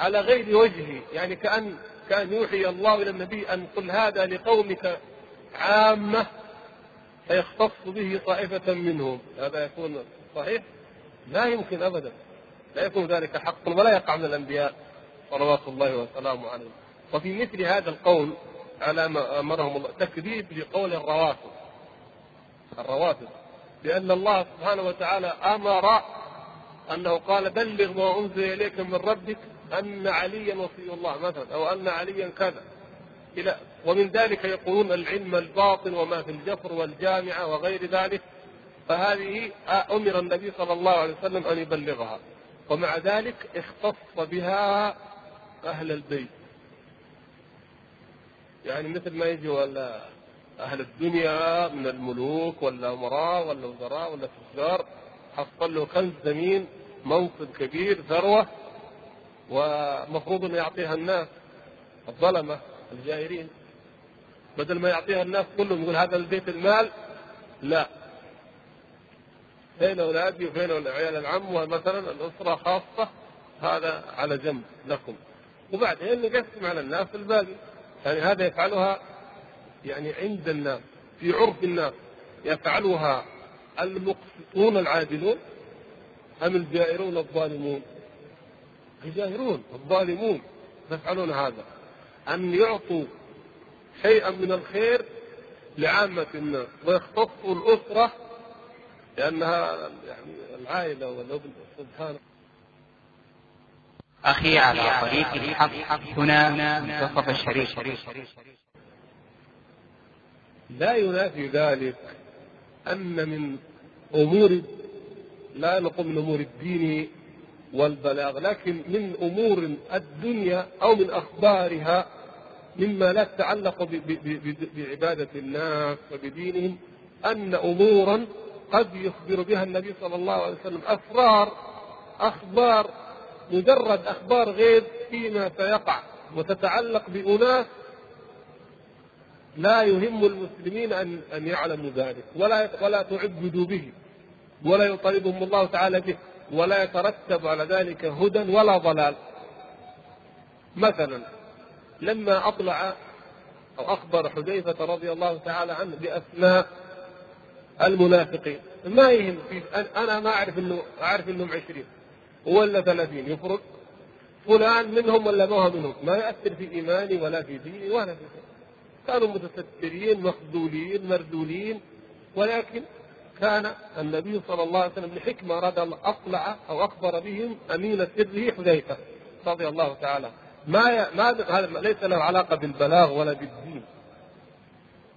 على غير وجهه يعني كأن كأن يوحي الله إلى النبي أن قل هذا لقومك عامة فيختص به طائفة منهم. هذا يكون صحيح؟ لا يمكن ابدا. لا يكون ذلك حقا ولا يقع من الأنبياء. صلوات الله وسلامه عليهم. وفي مثل هذا القول على ما أمرهم الله تكذيب لقول الروافض. الروافض. لأن الله سبحانه وتعالى أمر أنه قال بلغ ما أنزل إليك من ربك أن عليا وصي الله مثلا أو أن عليا كذا. إلى ومن ذلك يقولون العلم الباطن وما في الجفر والجامعة وغير ذلك. فهذه أمر النبي صلى الله عليه وسلم أن يبلغها. ومع ذلك اختص بها أهل البيت. يعني مثل ما يجي ولا أهل الدنيا من الملوك ولا أمراء ولا وزراء ولا تجار حصل له كنز زمين منصب كبير ثروه ومفروض إنه يعطيها الناس الظلمة الجائرين. بدل ما يعطيها الناس كلهم يقول هذا البيت المال لا. فين أولادي وفين عيال العم مثلا الأسرة خاصة هذا على جنب لكم. وبعدين نقسم على الناس الباقي. يعني هذا يفعلها يعني عند الناس في عرف الناس يفعلها المقسطون العادلون أم الجائرون الظالمون؟ الجائرون الظالمون يفعلون هذا. أن يعطوا شيئا من الخير لعامة الناس ويختصوا الأسرة لأنها يعني العائلة والابن سبحان أخي على طريق الحق هنا منتصف الشريف لا ينافي ذلك أن من أمور لا نقول من أمور الدين والبلاغ لكن من أمور الدنيا أو من أخبارها مما لا تتعلق بعبادة الناس وبدينهم أن أمورا قد يخبر بها النبي صلى الله عليه وسلم. أسرار أخبار مجرد أخبار غيب فيما سيقع وتتعلق بأناس لا يهم المسلمين أن أن يعلموا ذلك. ولا ولا تعبدوا به. ولا يطالبهم الله تعالى به. ولا يترتب على ذلك هدى ولا ضلال. مثلا لما أطلع أو أخبر حذيفة رضي الله تعالى عنه بأسماء المنافقين. ما يهم؟ أنا ما أعرف إنه أعرف إنهم عشرين. ولا ثلاثين. يفرق. فلان منهم ولا ما هو منهم. ما يأثر في إيماني ولا في ديني ولا في شيء. كانوا متسترين مخذولين مردولين ولكن كان النبي صلى الله عليه وسلم لحكمة أراد أطلع أو أخبر بهم أمين سره حذيفة رضي الله تعالى. ما ما هذا ليس له علاقة بالبلاغ ولا بالدين.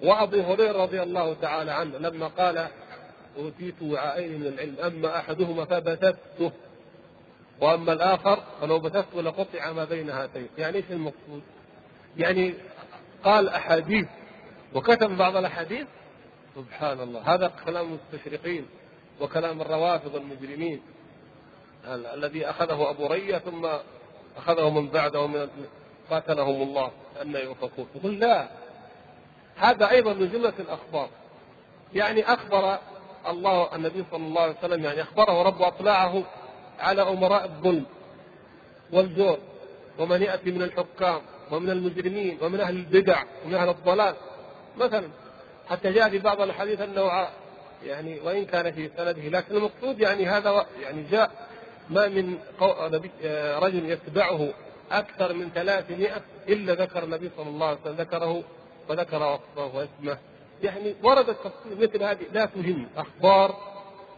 وأبو هريرة رضي الله تعالى عنه لما قال أوتيت وعاءين من العلم أما أحدهما فبثثته وأما الآخر فلو بثثته لقطع ما بين هاتين. يعني إيش المقصود؟ يعني قال أحاديث. وكتب بعض الأحاديث. سبحان الله هذا كلام المستشرقين وكلام الروافض المجرمين. الذي أخذه أبو رية ثم أخذه من بعده من قاتلهم الله. أن يؤفكون يقول لا. هذا أيضا من جملة الأخبار. يعني أخبر الله النبي صلى الله عليه وسلم يعني أخبره رب أطلعه على أمراء الظلم والجور ومن يأتي من الحكام. ومن المجرمين ومن أهل البدع ومن أهل الضلال. مثلا حتى جاء في بعض الحديث أنه يعني وإن كان في سنده لكن المقصود يعني هذا يعني جاء ما من رجل يتبعه أكثر من 300 إلا ذكر النبي صلى الله عليه وسلم ذكره وذكر وصفه واسمه يعني وردت تفصيل مثل هذه لا تهم أخبار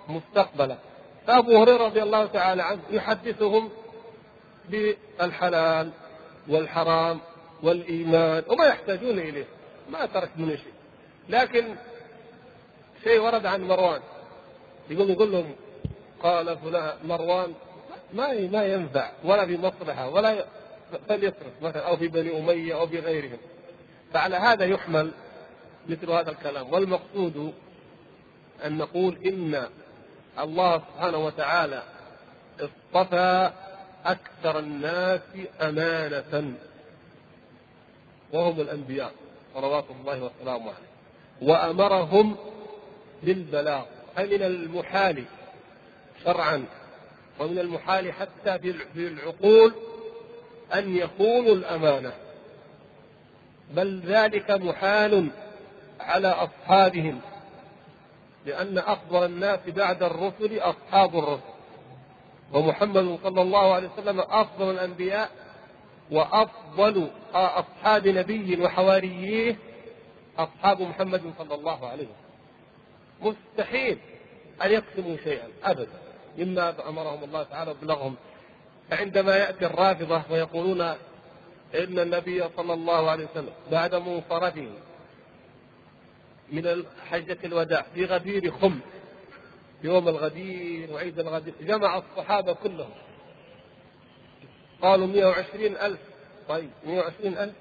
مستقبلة. فأبو هريرة رضي الله تعالى عنه يحدثهم بالحلال. والحرام والإيمان وما يحتاجون إليه ما ترك منه شيء. لكن شيء ورد عن مروان يقول يقول لهم قال فلان مروان ما ما ينفع ولا في مصلحة ولا فليصرف مثلا أو في بني أمية أو في غيرهم. فعلى هذا يحمل مثل هذا الكلام. والمقصود أن نقول إن الله سبحانه وتعالى اصطفى أكثر الناس أمانة. وهم الأنبياء صلوات الله وسلامه عليه. وأمرهم بالبلاغ فمن المحال شرعا. ومن المحال حتى في العقول أن يخونوا الأمانة. بل ذلك محال على أصحابهم لأن أفضل الناس بعد الرسل أصحاب الرسل. ومحمد صلى الله عليه وسلم أفضل الأنبياء وأفضل أصحاب نبي وحواريه أصحاب محمد صلى الله عليه وسلم. مستحيل أن يقسموا شيئا أبدا. مما أمرهم الله تعالى وبلغهم فعندما يأتي الرافضة ويقولون إن النبي صلى الله عليه وسلم بعد منصرفه من حجة الوداع في غدير خم يوم الغدير وعيد الغدير جمع الصحابة كلهم. قالوا 120 ألف. طيب 120 ألف؟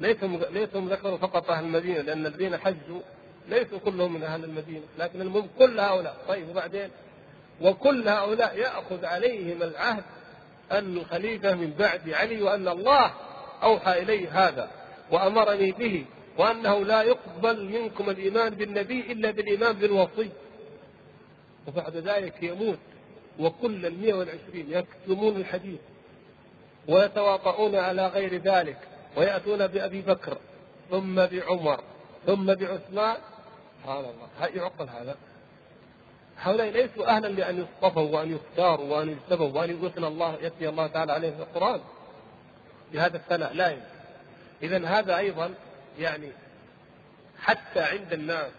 ليسهم ليسهم ذكروا فقط أهل المدينة لأن الذين حجوا ليسوا كلهم من أهل المدينة لكن المهم كل هؤلاء. طيب وبعدين؟ وكل هؤلاء يأخذ عليهم العهد أن الخليفة من بعد علي وأن الله أوحى إلي هذا وأمرني به وأنه لا يقبل منكم الإيمان بالنبي إلا بالإيمان بالوصي. وبعد ذلك يموت وكل المئة والعشرين يكتمون الحديث ويتواطؤون على غير ذلك ويأتون بأبي بكر ثم بعمر ثم بعثمان. سبحان الله. يعقل هذا؟ هؤلاء ليسوا أهلا لأن يصطفوا وأن يختاروا وأن يجتبوا وأن يثنى الله يثني الله تعالى عليهم في القرآن. بهذا الثناء لا يمكن. إذا هذا أيضا يعني حتى عند الناس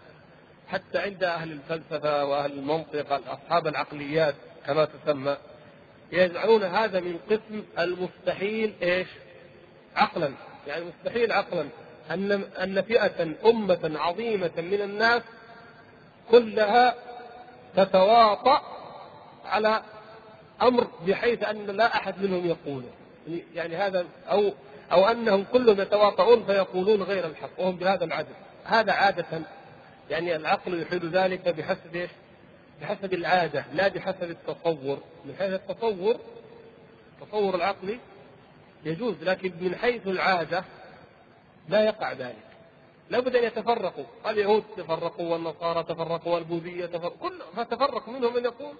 حتى عند أهل الفلسفة وأهل المنطق أصحاب العقليات كما تسمى يجعلون هذا من قسم المستحيل إيش؟ عقلا. يعني مستحيل عقلا. أن أن فئة أمة عظيمة من الناس كلها تتواطأ على أمر بحيث أن لا أحد منهم يقوله. يعني هذا أو أو أنهم كلهم يتواطؤون فيقولون غير الحق وهم بهذا العدد. هذا عادة يعني العقل يحيل ذلك بحسب إيش؟ بحسب العادة لا بحسب التصور. من حيث التصور التصور العقلي يجوز لكن من حيث العادة لا يقع ذلك. لابد أن يتفرقوا. اليهود تفرقوا والنصارى تفرقوا والبوذية تفرقوا. كل فتفرق منهم من يقول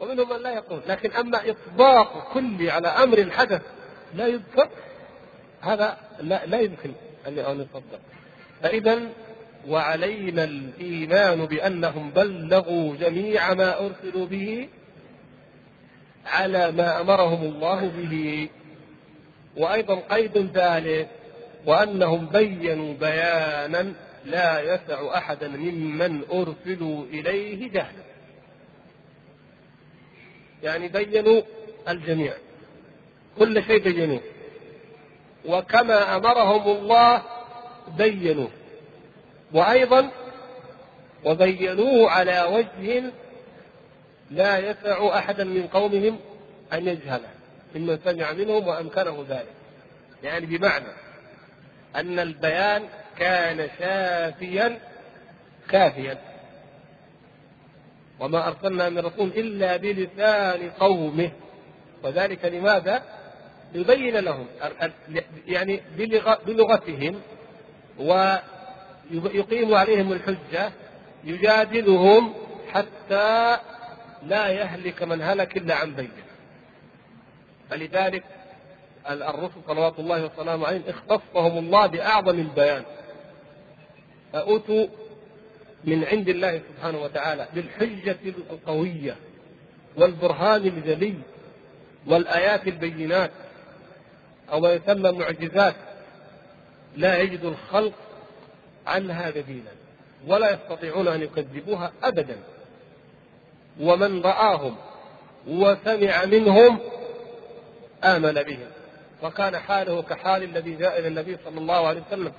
ومنهم من لا يقول. لكن أما إطباق كلي على أمر حدث لا يذكر هذا لا, لا يمكن أن يصدق. فإذا وعلينا الإيمان بأنهم بلغوا جميع ما أرسلوا به على ما أمرهم الله به. وأيضا قيد ثالث وأنهم بينوا بيانا لا يسع احدا ممن أرسلوا إليه جهلا. يعني بينوا الجميع كل شيء بينوه وكما أمرهم الله بينوا. وأيضا وبينوه على وجه لا يسع أحدا من قومهم أن يجهله ممن سمع منهم وأمكنه ذلك. يعني بمعنى أن البيان كان شافيا كافيا. وما أرسلنا من رسول إلا بلسان قومه. وذلك لماذا؟ ليبين لهم يعني بلغتهم و يقيم عليهم الحجة يجادلهم حتى لا يهلك من هلك إلا عن بينة. فلذلك الرسل صلوات الله وسلامه عليهم اختصهم الله بأعظم البيان. فأتوا من عند الله سبحانه وتعالى بالحجة القوية والبرهان الجلي والآيات البينات أو ما يسمى معجزات. لا يجد الخلق عنها بديلا ولا يستطيعون أن يكذبوها ابدا. ومن رآهم وسمع منهم آمن بهم وكان حاله كحال الذي جاء إلى النبي صلى الله عليه وسلم.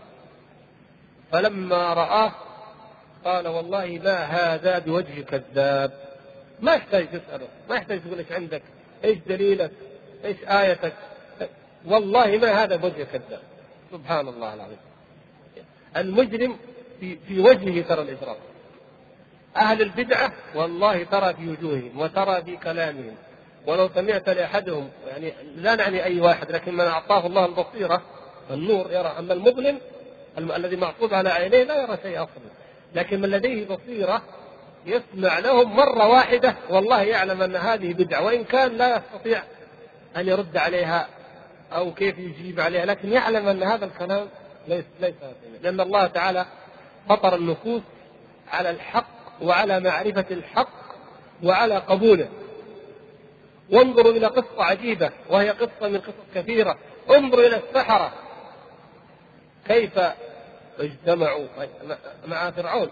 فلما رآه قال والله ما هذا بوجه كذاب. ما يحتاج تسأله ما يحتاج تقول إيش عندك إيش دليلك إيش آيتك؟ والله ما هذا بوجه كذاب. سبحان الله العظيم. المجرم في, في وجهه ترى الإجرام أهل البدعة والله ترى في وجوههم وترى في كلامهم. ولو سمعت لأحدهم يعني لا نعني أي واحد لكن من أعطاه الله البصيرة النور يرى. أما المظلم الذي معطوب على عينيه لا يرى شيء أصلا. لكن من لديه بصيرة يسمع لهم مرة واحدة والله يعلم أن هذه بدعة وإن كان لا يستطيع أن يرد عليها أو كيف يجيب عليها لكن يعلم أن هذا الكلام ليس ليس لأن الله تعالى فطر النفوس على الحق وعلى معرفة الحق وعلى قبوله. وانظروا إلى قصة عجيبة وهي قصة من قصص كثيرة. انظروا إلى السحرة. كيف اجتمعوا؟ مع فرعون.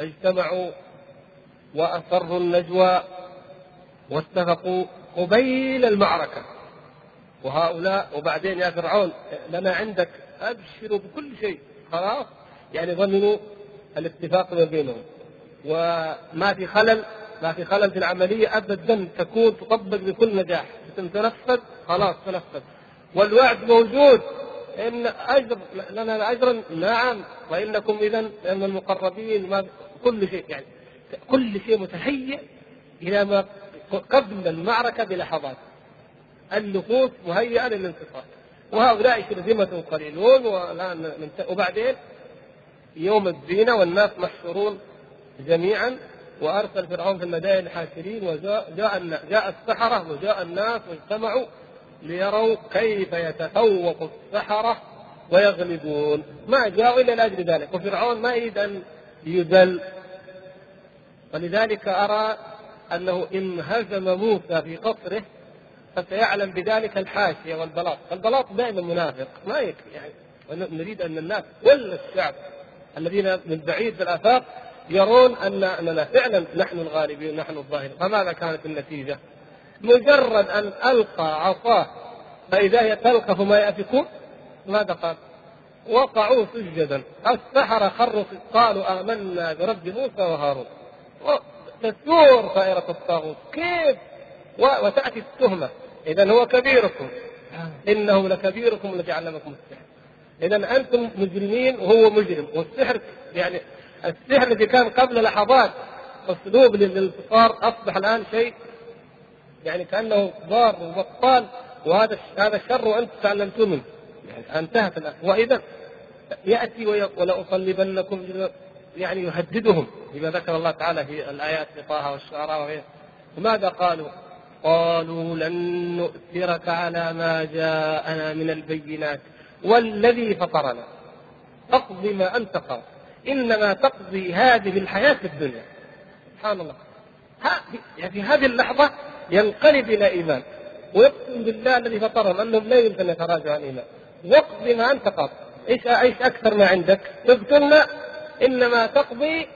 اجتمعوا وأسروا النجوى واتفقوا قبيل المعركة. وهؤلاء وبعدين يا فرعون لنا عندك ابشروا بكل شيء. خلاص؟ يعني ظننوا الاتفاق ما بينهم. وما في خلل ما في خلل في العملية أبدا تكون تطبق بكل نجاح. تنفذ خلاص تنفذ. والوعد موجود. إن أجر لنا أجرا؟ نعم. وإنكم إذا من المقربين ما كل شيء يعني كل شيء متهيئ إلى ما قبل المعركة بلحظات. النفوس مهيئة للانتصار. وهؤلاء شرذمة قليلون وبعدين يوم الزينة والناس محشورون جميعا وأرسل فرعون في المدائن حاشرين وجاء جاء السحرة وجاء الناس واجتمعوا ليروا كيف يتفوق السحرة ويغلبون. ما جاءوا إلا لأجل ذلك وفرعون ما يريد أن يذل. ولذلك أرى أنه إن هزم موسى في قصره فسيعلم بذلك الحاشية والبلاط، البلاط دائما منافق. ما يكفي يعني نريد أن الناس كل الشعب الذين من بعيد الآفاق يرون ان أننا فعلا نحن الغالبين نحن الظاهرين، فماذا كانت النتيجة؟ مجرد أن ألقى عصاه فإذا هي تلقف ما يافكون ماذا قال؟ وقعوا سجدا. السحرة خروا قالوا آمنا برب موسى وهارون. تثور طائرة الطاغوت. كيف؟ وتأتي التهمة. إذا هو كبيركم. إنه لكبيركم الذي علمكم السحر. إذا أنتم مجرمين وهو مجرم. والسحر يعني السحر الذي كان قبل لحظات أسلوب للانتصار أصبح الآن شيء يعني كأنه ضار وبطال. وهذا هذا شر وأنتم تعلمتم منه. يعني انتهت الآن. وإذا يأتي ولأصلبنكم يعني يهددهم. بما ذكر الله تعالى في الآيات في طه والشعراء وغيره. ماذا قالوا؟ قالوا لن نؤثرك على ما جاءنا من البينات والذي فطرنا. اقض ما أنت قاض إنما تقضي هذه الحياة الدنيا. سبحان الله. يعني في هذه اللحظة ينقلب إلى إيمان. ويقسم بالله الذي فطرهم أنهم لا يمكن أن يتراجعوا عن الايمان واقضي ما أنت قاض إيش إيش أكثر ما عندك؟ تقتلنا إنما تقضي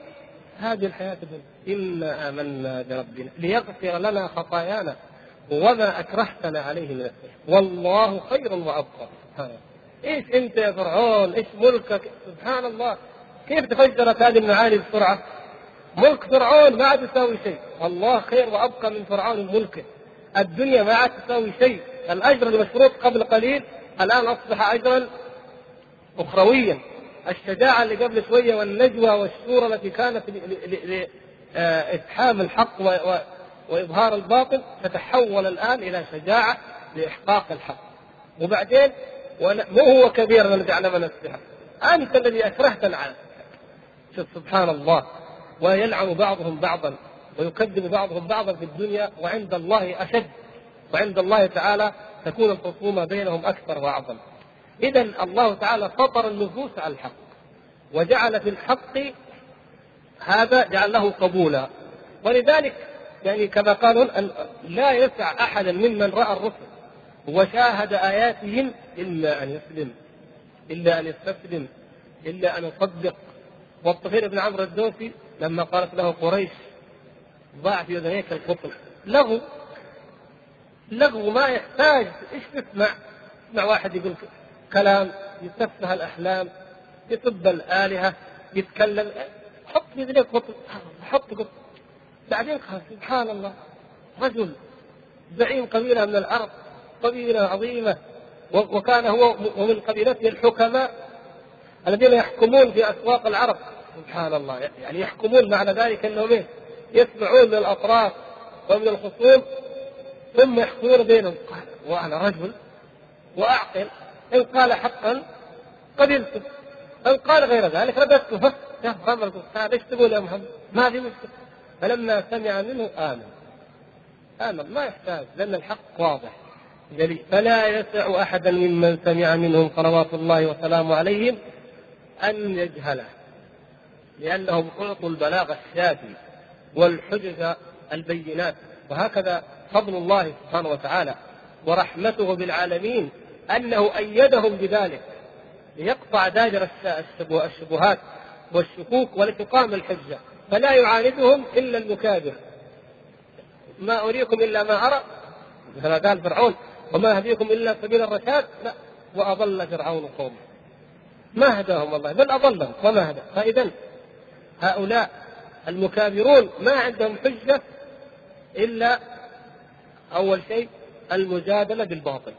هذه الحياة الدنيا. انا امنا بربنا. ليغفر لنا خطايانا وما اكرهتنا عليه من السحر والله خير وابقى. إيش أنت يا فرعون؟ إيش ملكك؟ سبحان الله. كيف تفجرت هذه المعاني بسرعة؟ ملك فرعون ما عاد يساوي شيء. الله خير وأبقى من فرعون ملكه الدنيا ما عاد تساوي شيء. الأجر المشروط قبل قليل الآن أصبح اجرا اخرويا. الشجاعة اللي قبل شوية والنجوى والشورى التي كانت لافحام الحق وإظهار الباطل تتحول الآن إلى شجاعة لإحقاق الحق. وبعدين مو هو كبير الذي علمنا السحر أنت الذي أكرهت العالم. شوف سبحان الله. ويلعن بعضهم بعضا ويكذب بعضهم بعضا في الدنيا وعند الله أشد. وعند الله تعالى تكون الخصومة بينهم أكثر وأعظم. اذا الله تعالى فطر النفوس على الحق. وجعل في الحق هذا جعل له قبولا. ولذلك يعني كما قالوا أن لا يسع احدا ممن رأى الرسل وشاهد آياتهم إلا أن يسلم إلا أن يستسلم إلا أن يصدق. والطفيل بن عمرو الدوسي لما قالت له قريش ضاع في اذنيك القطن. لغو لغو ما يحتاج. إيش تسمع؟ تسمع واحد يقول كلام يسفه الأحلام يسب الآلهة يتكلم حط في قطن حط قطن بعدين سبحان الله رجل زعيم قبيلة من العرب قبيلة عظيمة وكان هو ومن قبيلته الحكماء الذين يحكمون في أسواق العرب. سبحان الله يعني يحكمون معنى ذلك انهم إيه؟ يسمعون من الأطراف ومن الخصوم ثم يحكمون بينهم. قال وأنا رجل وأعقل إن قال حقا قبلته إن قال غير ذلك رددته. يا محمد قال إيش تقول يا محمد؟ ما في مشكلة. فلما سمع منه آمن. آمن ما يحتاج لأن الحق واضح. جليل. فلا يسع احدا ممن سمع منهم صلوات الله وسلامه عليهم أن يجهله. لأنهم أعطوا البلاغ الشافي والحجج البينات. وهكذا فضل الله سبحانه وتعالى ورحمته بالعالمين أنه أيدهم بذلك ليقطع داجر الشبهات والشكوك ولتقام الحجة فلا يعاندهم إلا المكابر. ما أريكم إلا ما أرى كما قال فرعون وما أهديكم إلا سبيل الرشاد لا. وأضل فرعون قومه. ما هداهم الله بل أضلهم وما هدى. فاذا هؤلاء المكابرون ما عندهم حجة إلا أول شيء المجادلة بالباطل.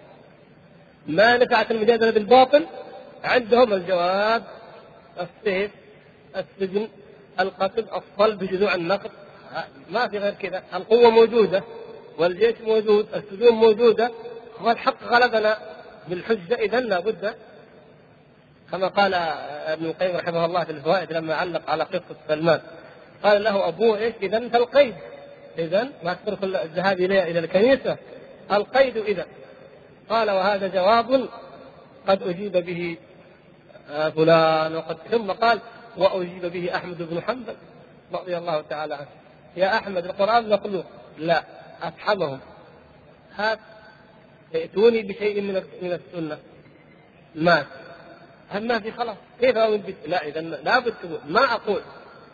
ما نفعت المجادلة بالباطل عندهم الجواب السيف السجن القتل الصلب بجذوع النقد. ما في غير كذا. القوة موجودة والجيش موجود السجون موجودة والحق غلبنا بالحجة. اذا لابد كما قال ابن القيم رحمه الله في الفوائد لما علق على قصة سلمان قال له أبوه إيش؟ إذا القيد. اذا ما تترك الذهاب إلى الكنيسة. القيد إذا قال وهذا جواب قد أجيب به آه، فلان وقد ثم قال وأجيب به أحمد بن حنبل رضي الله تعالى عنه. يا أحمد القرآن مخلوق. لا أفحمهم. هات ائتوني بشيء من من السنة. مات هل ما في خلاص؟ كيف اؤمن لا إذا لابد تقول. ما أقول.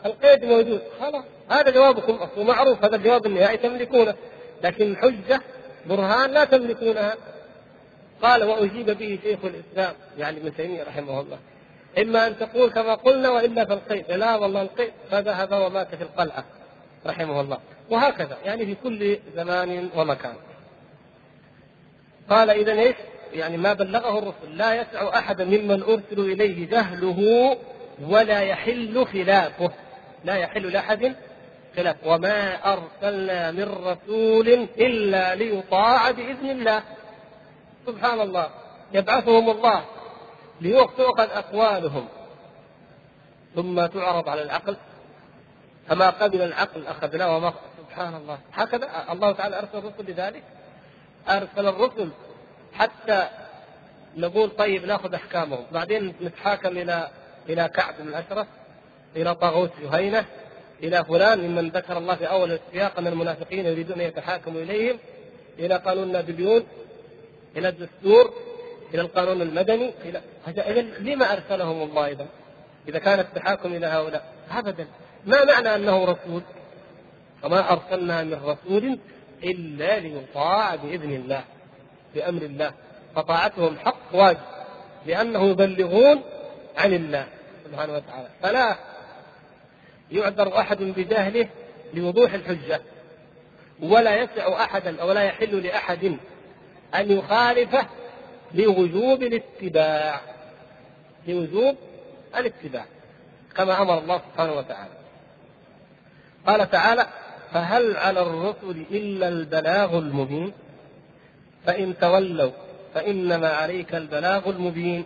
القيد موجود. خلاص. هذا جوابكم اصله معروف. هذا الجواب النهائي تملكونه. لكن حجة برهان لا تملكونها. قال وأجيب به شيخ الإسلام يعني ابن تيمية رحمه الله. إما أن تقول كما قلنا وإلا في القيد. لا والله القيد فذهب ومات في القلعة رحمه الله. وهكذا يعني في كل زمان ومكان. قال اذا إيش؟ يعني ما بلغه الرسل. لا يسع احدا ممن ارسلوا إليه جهله ولا يحل خلافه. لا يحل لأحد خلاف. وما أرسلنا من رسول إلا ليطاع بإذن الله. سبحان الله يبعثهم الله ليؤخذ أقوالهم. ثم تعرض على العقل فما قبل العقل أخذناه وما سبحان الله. هكذا الله تعالى أرسل الرسل لذلك أرسل الرسل حتى نقول طيب ناخذ أحكامهم. بعدين نتحاكم إلى إلى كعب بن الاشرف إلى طاغوت جهينة إلى فلان ممن ذكر الله في أول السياق ان المنافقين يريدون ان يتحاكموا إليهم إلى قانون نابليون. إلى الدستور إلى القانون المدني إلى اذا لما أرسلهم الله اذا؟ إذا كان التحاكم إلى هؤلاء ابدا ما معنى أنه رسول؟ وما أرسلنا من رسول إلا ليطاع بإذن الله بأمر الله فطاعتهم حق واجب لأنه يبلغون عن الله سبحانه وتعالى فلا يعذر أحد بجهله لوضوح الحجة ولا يسع أحدا أو لا يحل لأحد ان يخالفه لوجوب الاتباع. لوجوب الاتباع. كما أمر الله سبحانه وتعالى. قال تعالى فهل على الرسل إلا البلاغ المبين؟ فإن تولوا فإنما عليك البلاغ المبين.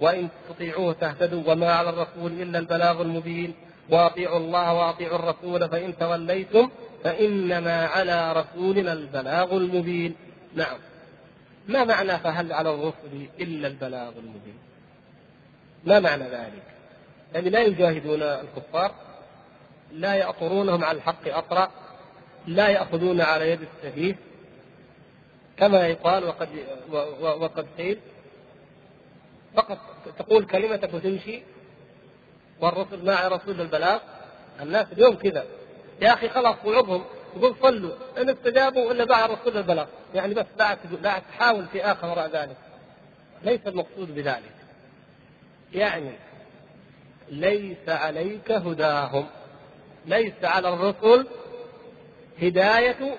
وإن تطيعوه تهتدوا وما على الرسول إلا البلاغ المبين. واطيعوا الله واطيعوا الرسول فإن توليتم فإنما على رسولنا البلاغ المبين. نعم. ما معنى فهل على الرسل إلا البلاغ المبين؟ ما معنى ذلك؟ يعني لا يجاهدون الكفار لا يأطرونهم على الحق أطرا لا يأخذون على يد السفيه كما يقال وقد وقد قيل فقط تقول كلمتك وتمشي والرسل مع رسول البلاغ. الناس اليوم كذا. يا أخي خلاص وعظهم. يقول صلوا إن استجابوا إلا بعد رسول البلاغ. يعني بس لا لا تحاول في آخر وراء ذلك. ليس المقصود بذلك. يعني ليس عليك هداهم. ليس على الرسل هداية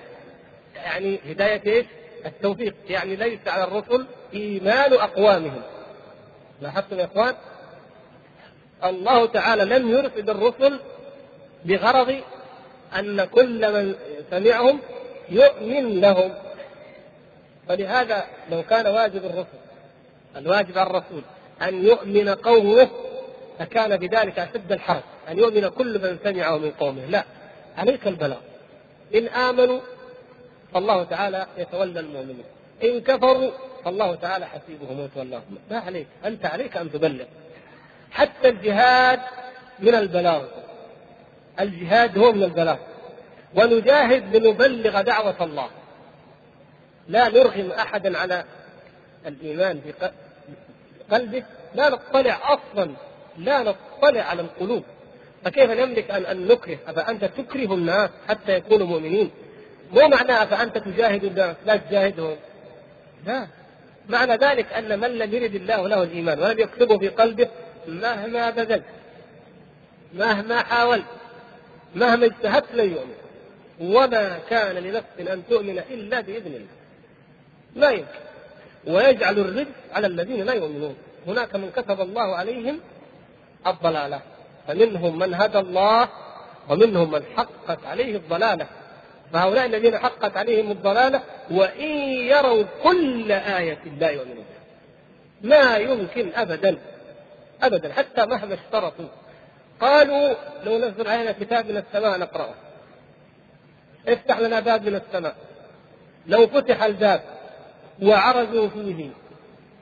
يعني هداية إيش؟ التوفيق. يعني ليس على الرسل إيمان أقوامهم. لاحظتم يا إخوان؟ الله تعالى لم يرسل الرسل بغرض أن كل من سمعهم يؤمن لهم. فلهذا لو كان واجب الرسل الواجب على الرسول أن يؤمن قومه لكان بذلك أشد الحرج أن يؤمن كل من سمعه من قومه. لا عليك البلاغ. إن آمنوا فالله تعالى يتولى المؤمنين. إن كفروا فالله تعالى حسيبهم ويتولاهم ما عليك أنت عليك أن تبلغ. حتى الجهاد من البلاغ. الجهاد هو من البلاغ. ونجاهد لنبلغ دعوة الله. لا نرغم أحدا على الإيمان في قلبه لا نطلع أصلا لا نطلع على القلوب. فكيف نملك أن أن نكره؟ أفأنت تكره الناس حتى يكونوا مؤمنين؟ مو معناها فأنت تجاهد الناس لا تجاهدهم. لا. معنى ذلك أن من لم يرد الله له الإيمان ولم يكتبه في قلبه مهما بذلت مهما حاولت مهما اجتهدت لن يؤمن. وما كان لنفس أن تؤمن إلا بإذن الله. لا يمكن. ويجعل الرزق على الذين لا يؤمنون. هناك من كتب الله عليهم الضلالة. فمنهم من هدى الله ومنهم من حقت عليه الضلالة. فهؤلاء الذين حقت عليهم الضلالة وإن يروا كل آية لا يؤمنون. ما يمكن أبدا. أبدا. حتى مهما اشترطوا. قالوا لو نزل علينا كتاب من السماء نقرأه. افتح لنا باب من السماء. لو فتح الباب وعرجوا فيه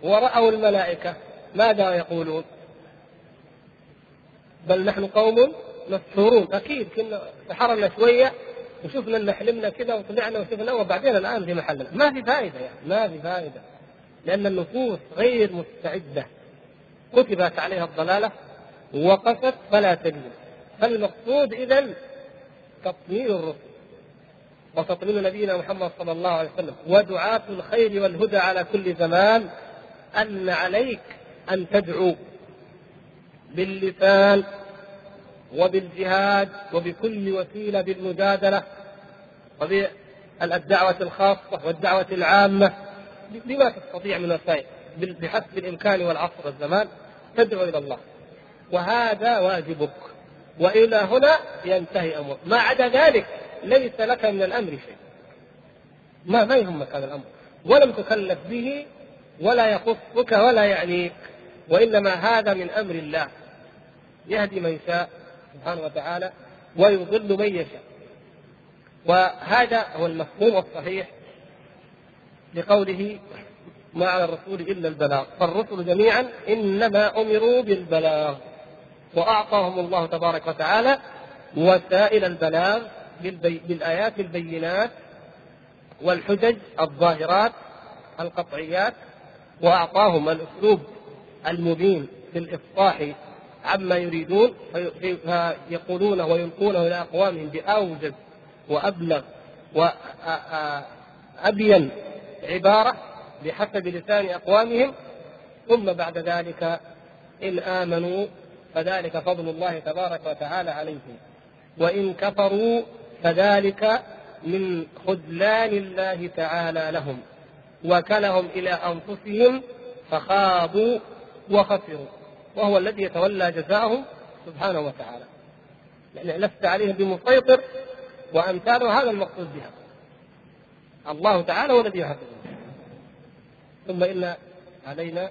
ورأوا الملائكة ماذا يقولون؟ بل نحن قوم مسحورون. أكيد كنا سحرنا شوية وشفنا إن حلمنا كذا وطلعنا وشفنا وبعدين الآن في محلنا. ما في فائدة يعني ما في فائدة. لأن النفوس غير مستعدة. كتبت عليها الضلالة وقست فلا تجد فالمقصود اذا تطمين الرسل. وتطمين نبينا محمد صلى الله عليه وسلم. ودعاة الخير والهدى على كل زمان أن عليك أن تدعو باللسان وبالجهاد وبكل وسيلة بالمجادلة وبالدعوة الخاصة والدعوة العامة بما تستطيع من وسائل بحسب الإمكان والعصر والزمان تدعو إلى الله. وهذا واجبك. وإلى هنا ينتهي أمرك. ما عدا ذلك ليس لك من الأمر شيء. ما ما يهمك هذا الأمر. ولم تكلف به ولا يخصك ولا يعنيك. وإنما هذا من أمر الله. يهدي من شاء سبحانه وتعالى ويضل من يشاء. وهذا هو المفهوم الصحيح لقوله ما على الرسول إلا البلاغ. فالرسل جميعا إنما أمروا بالبلاغ. وأعطاهم الله تبارك وتعالى وسائل البلاغ بالآيات البينات والحجج الظاهرات القطعيات وأعطاهم الأسلوب المبين في الإفصاح عما يريدون فيقولونه ويلقونه إلى أقوامهم باوجز وأبلغ وأبين عبارة بحسب لسان أقوامهم. ثم بعد ذلك إن آمنوا فذلك فضل الله تبارك وتعالى عليهم. وإن كفروا فذلك من خذلان الله تعالى لهم. وكلهم إلى أنفسهم فخابوا وخسروا. وهو الذي يتولى جزاءهم سبحانه وتعالى. يعني لست عليهم بمسيطر وامثاله هذا المقصود بها. الله تعالى هو الذي يحفظهم ثم إن علينا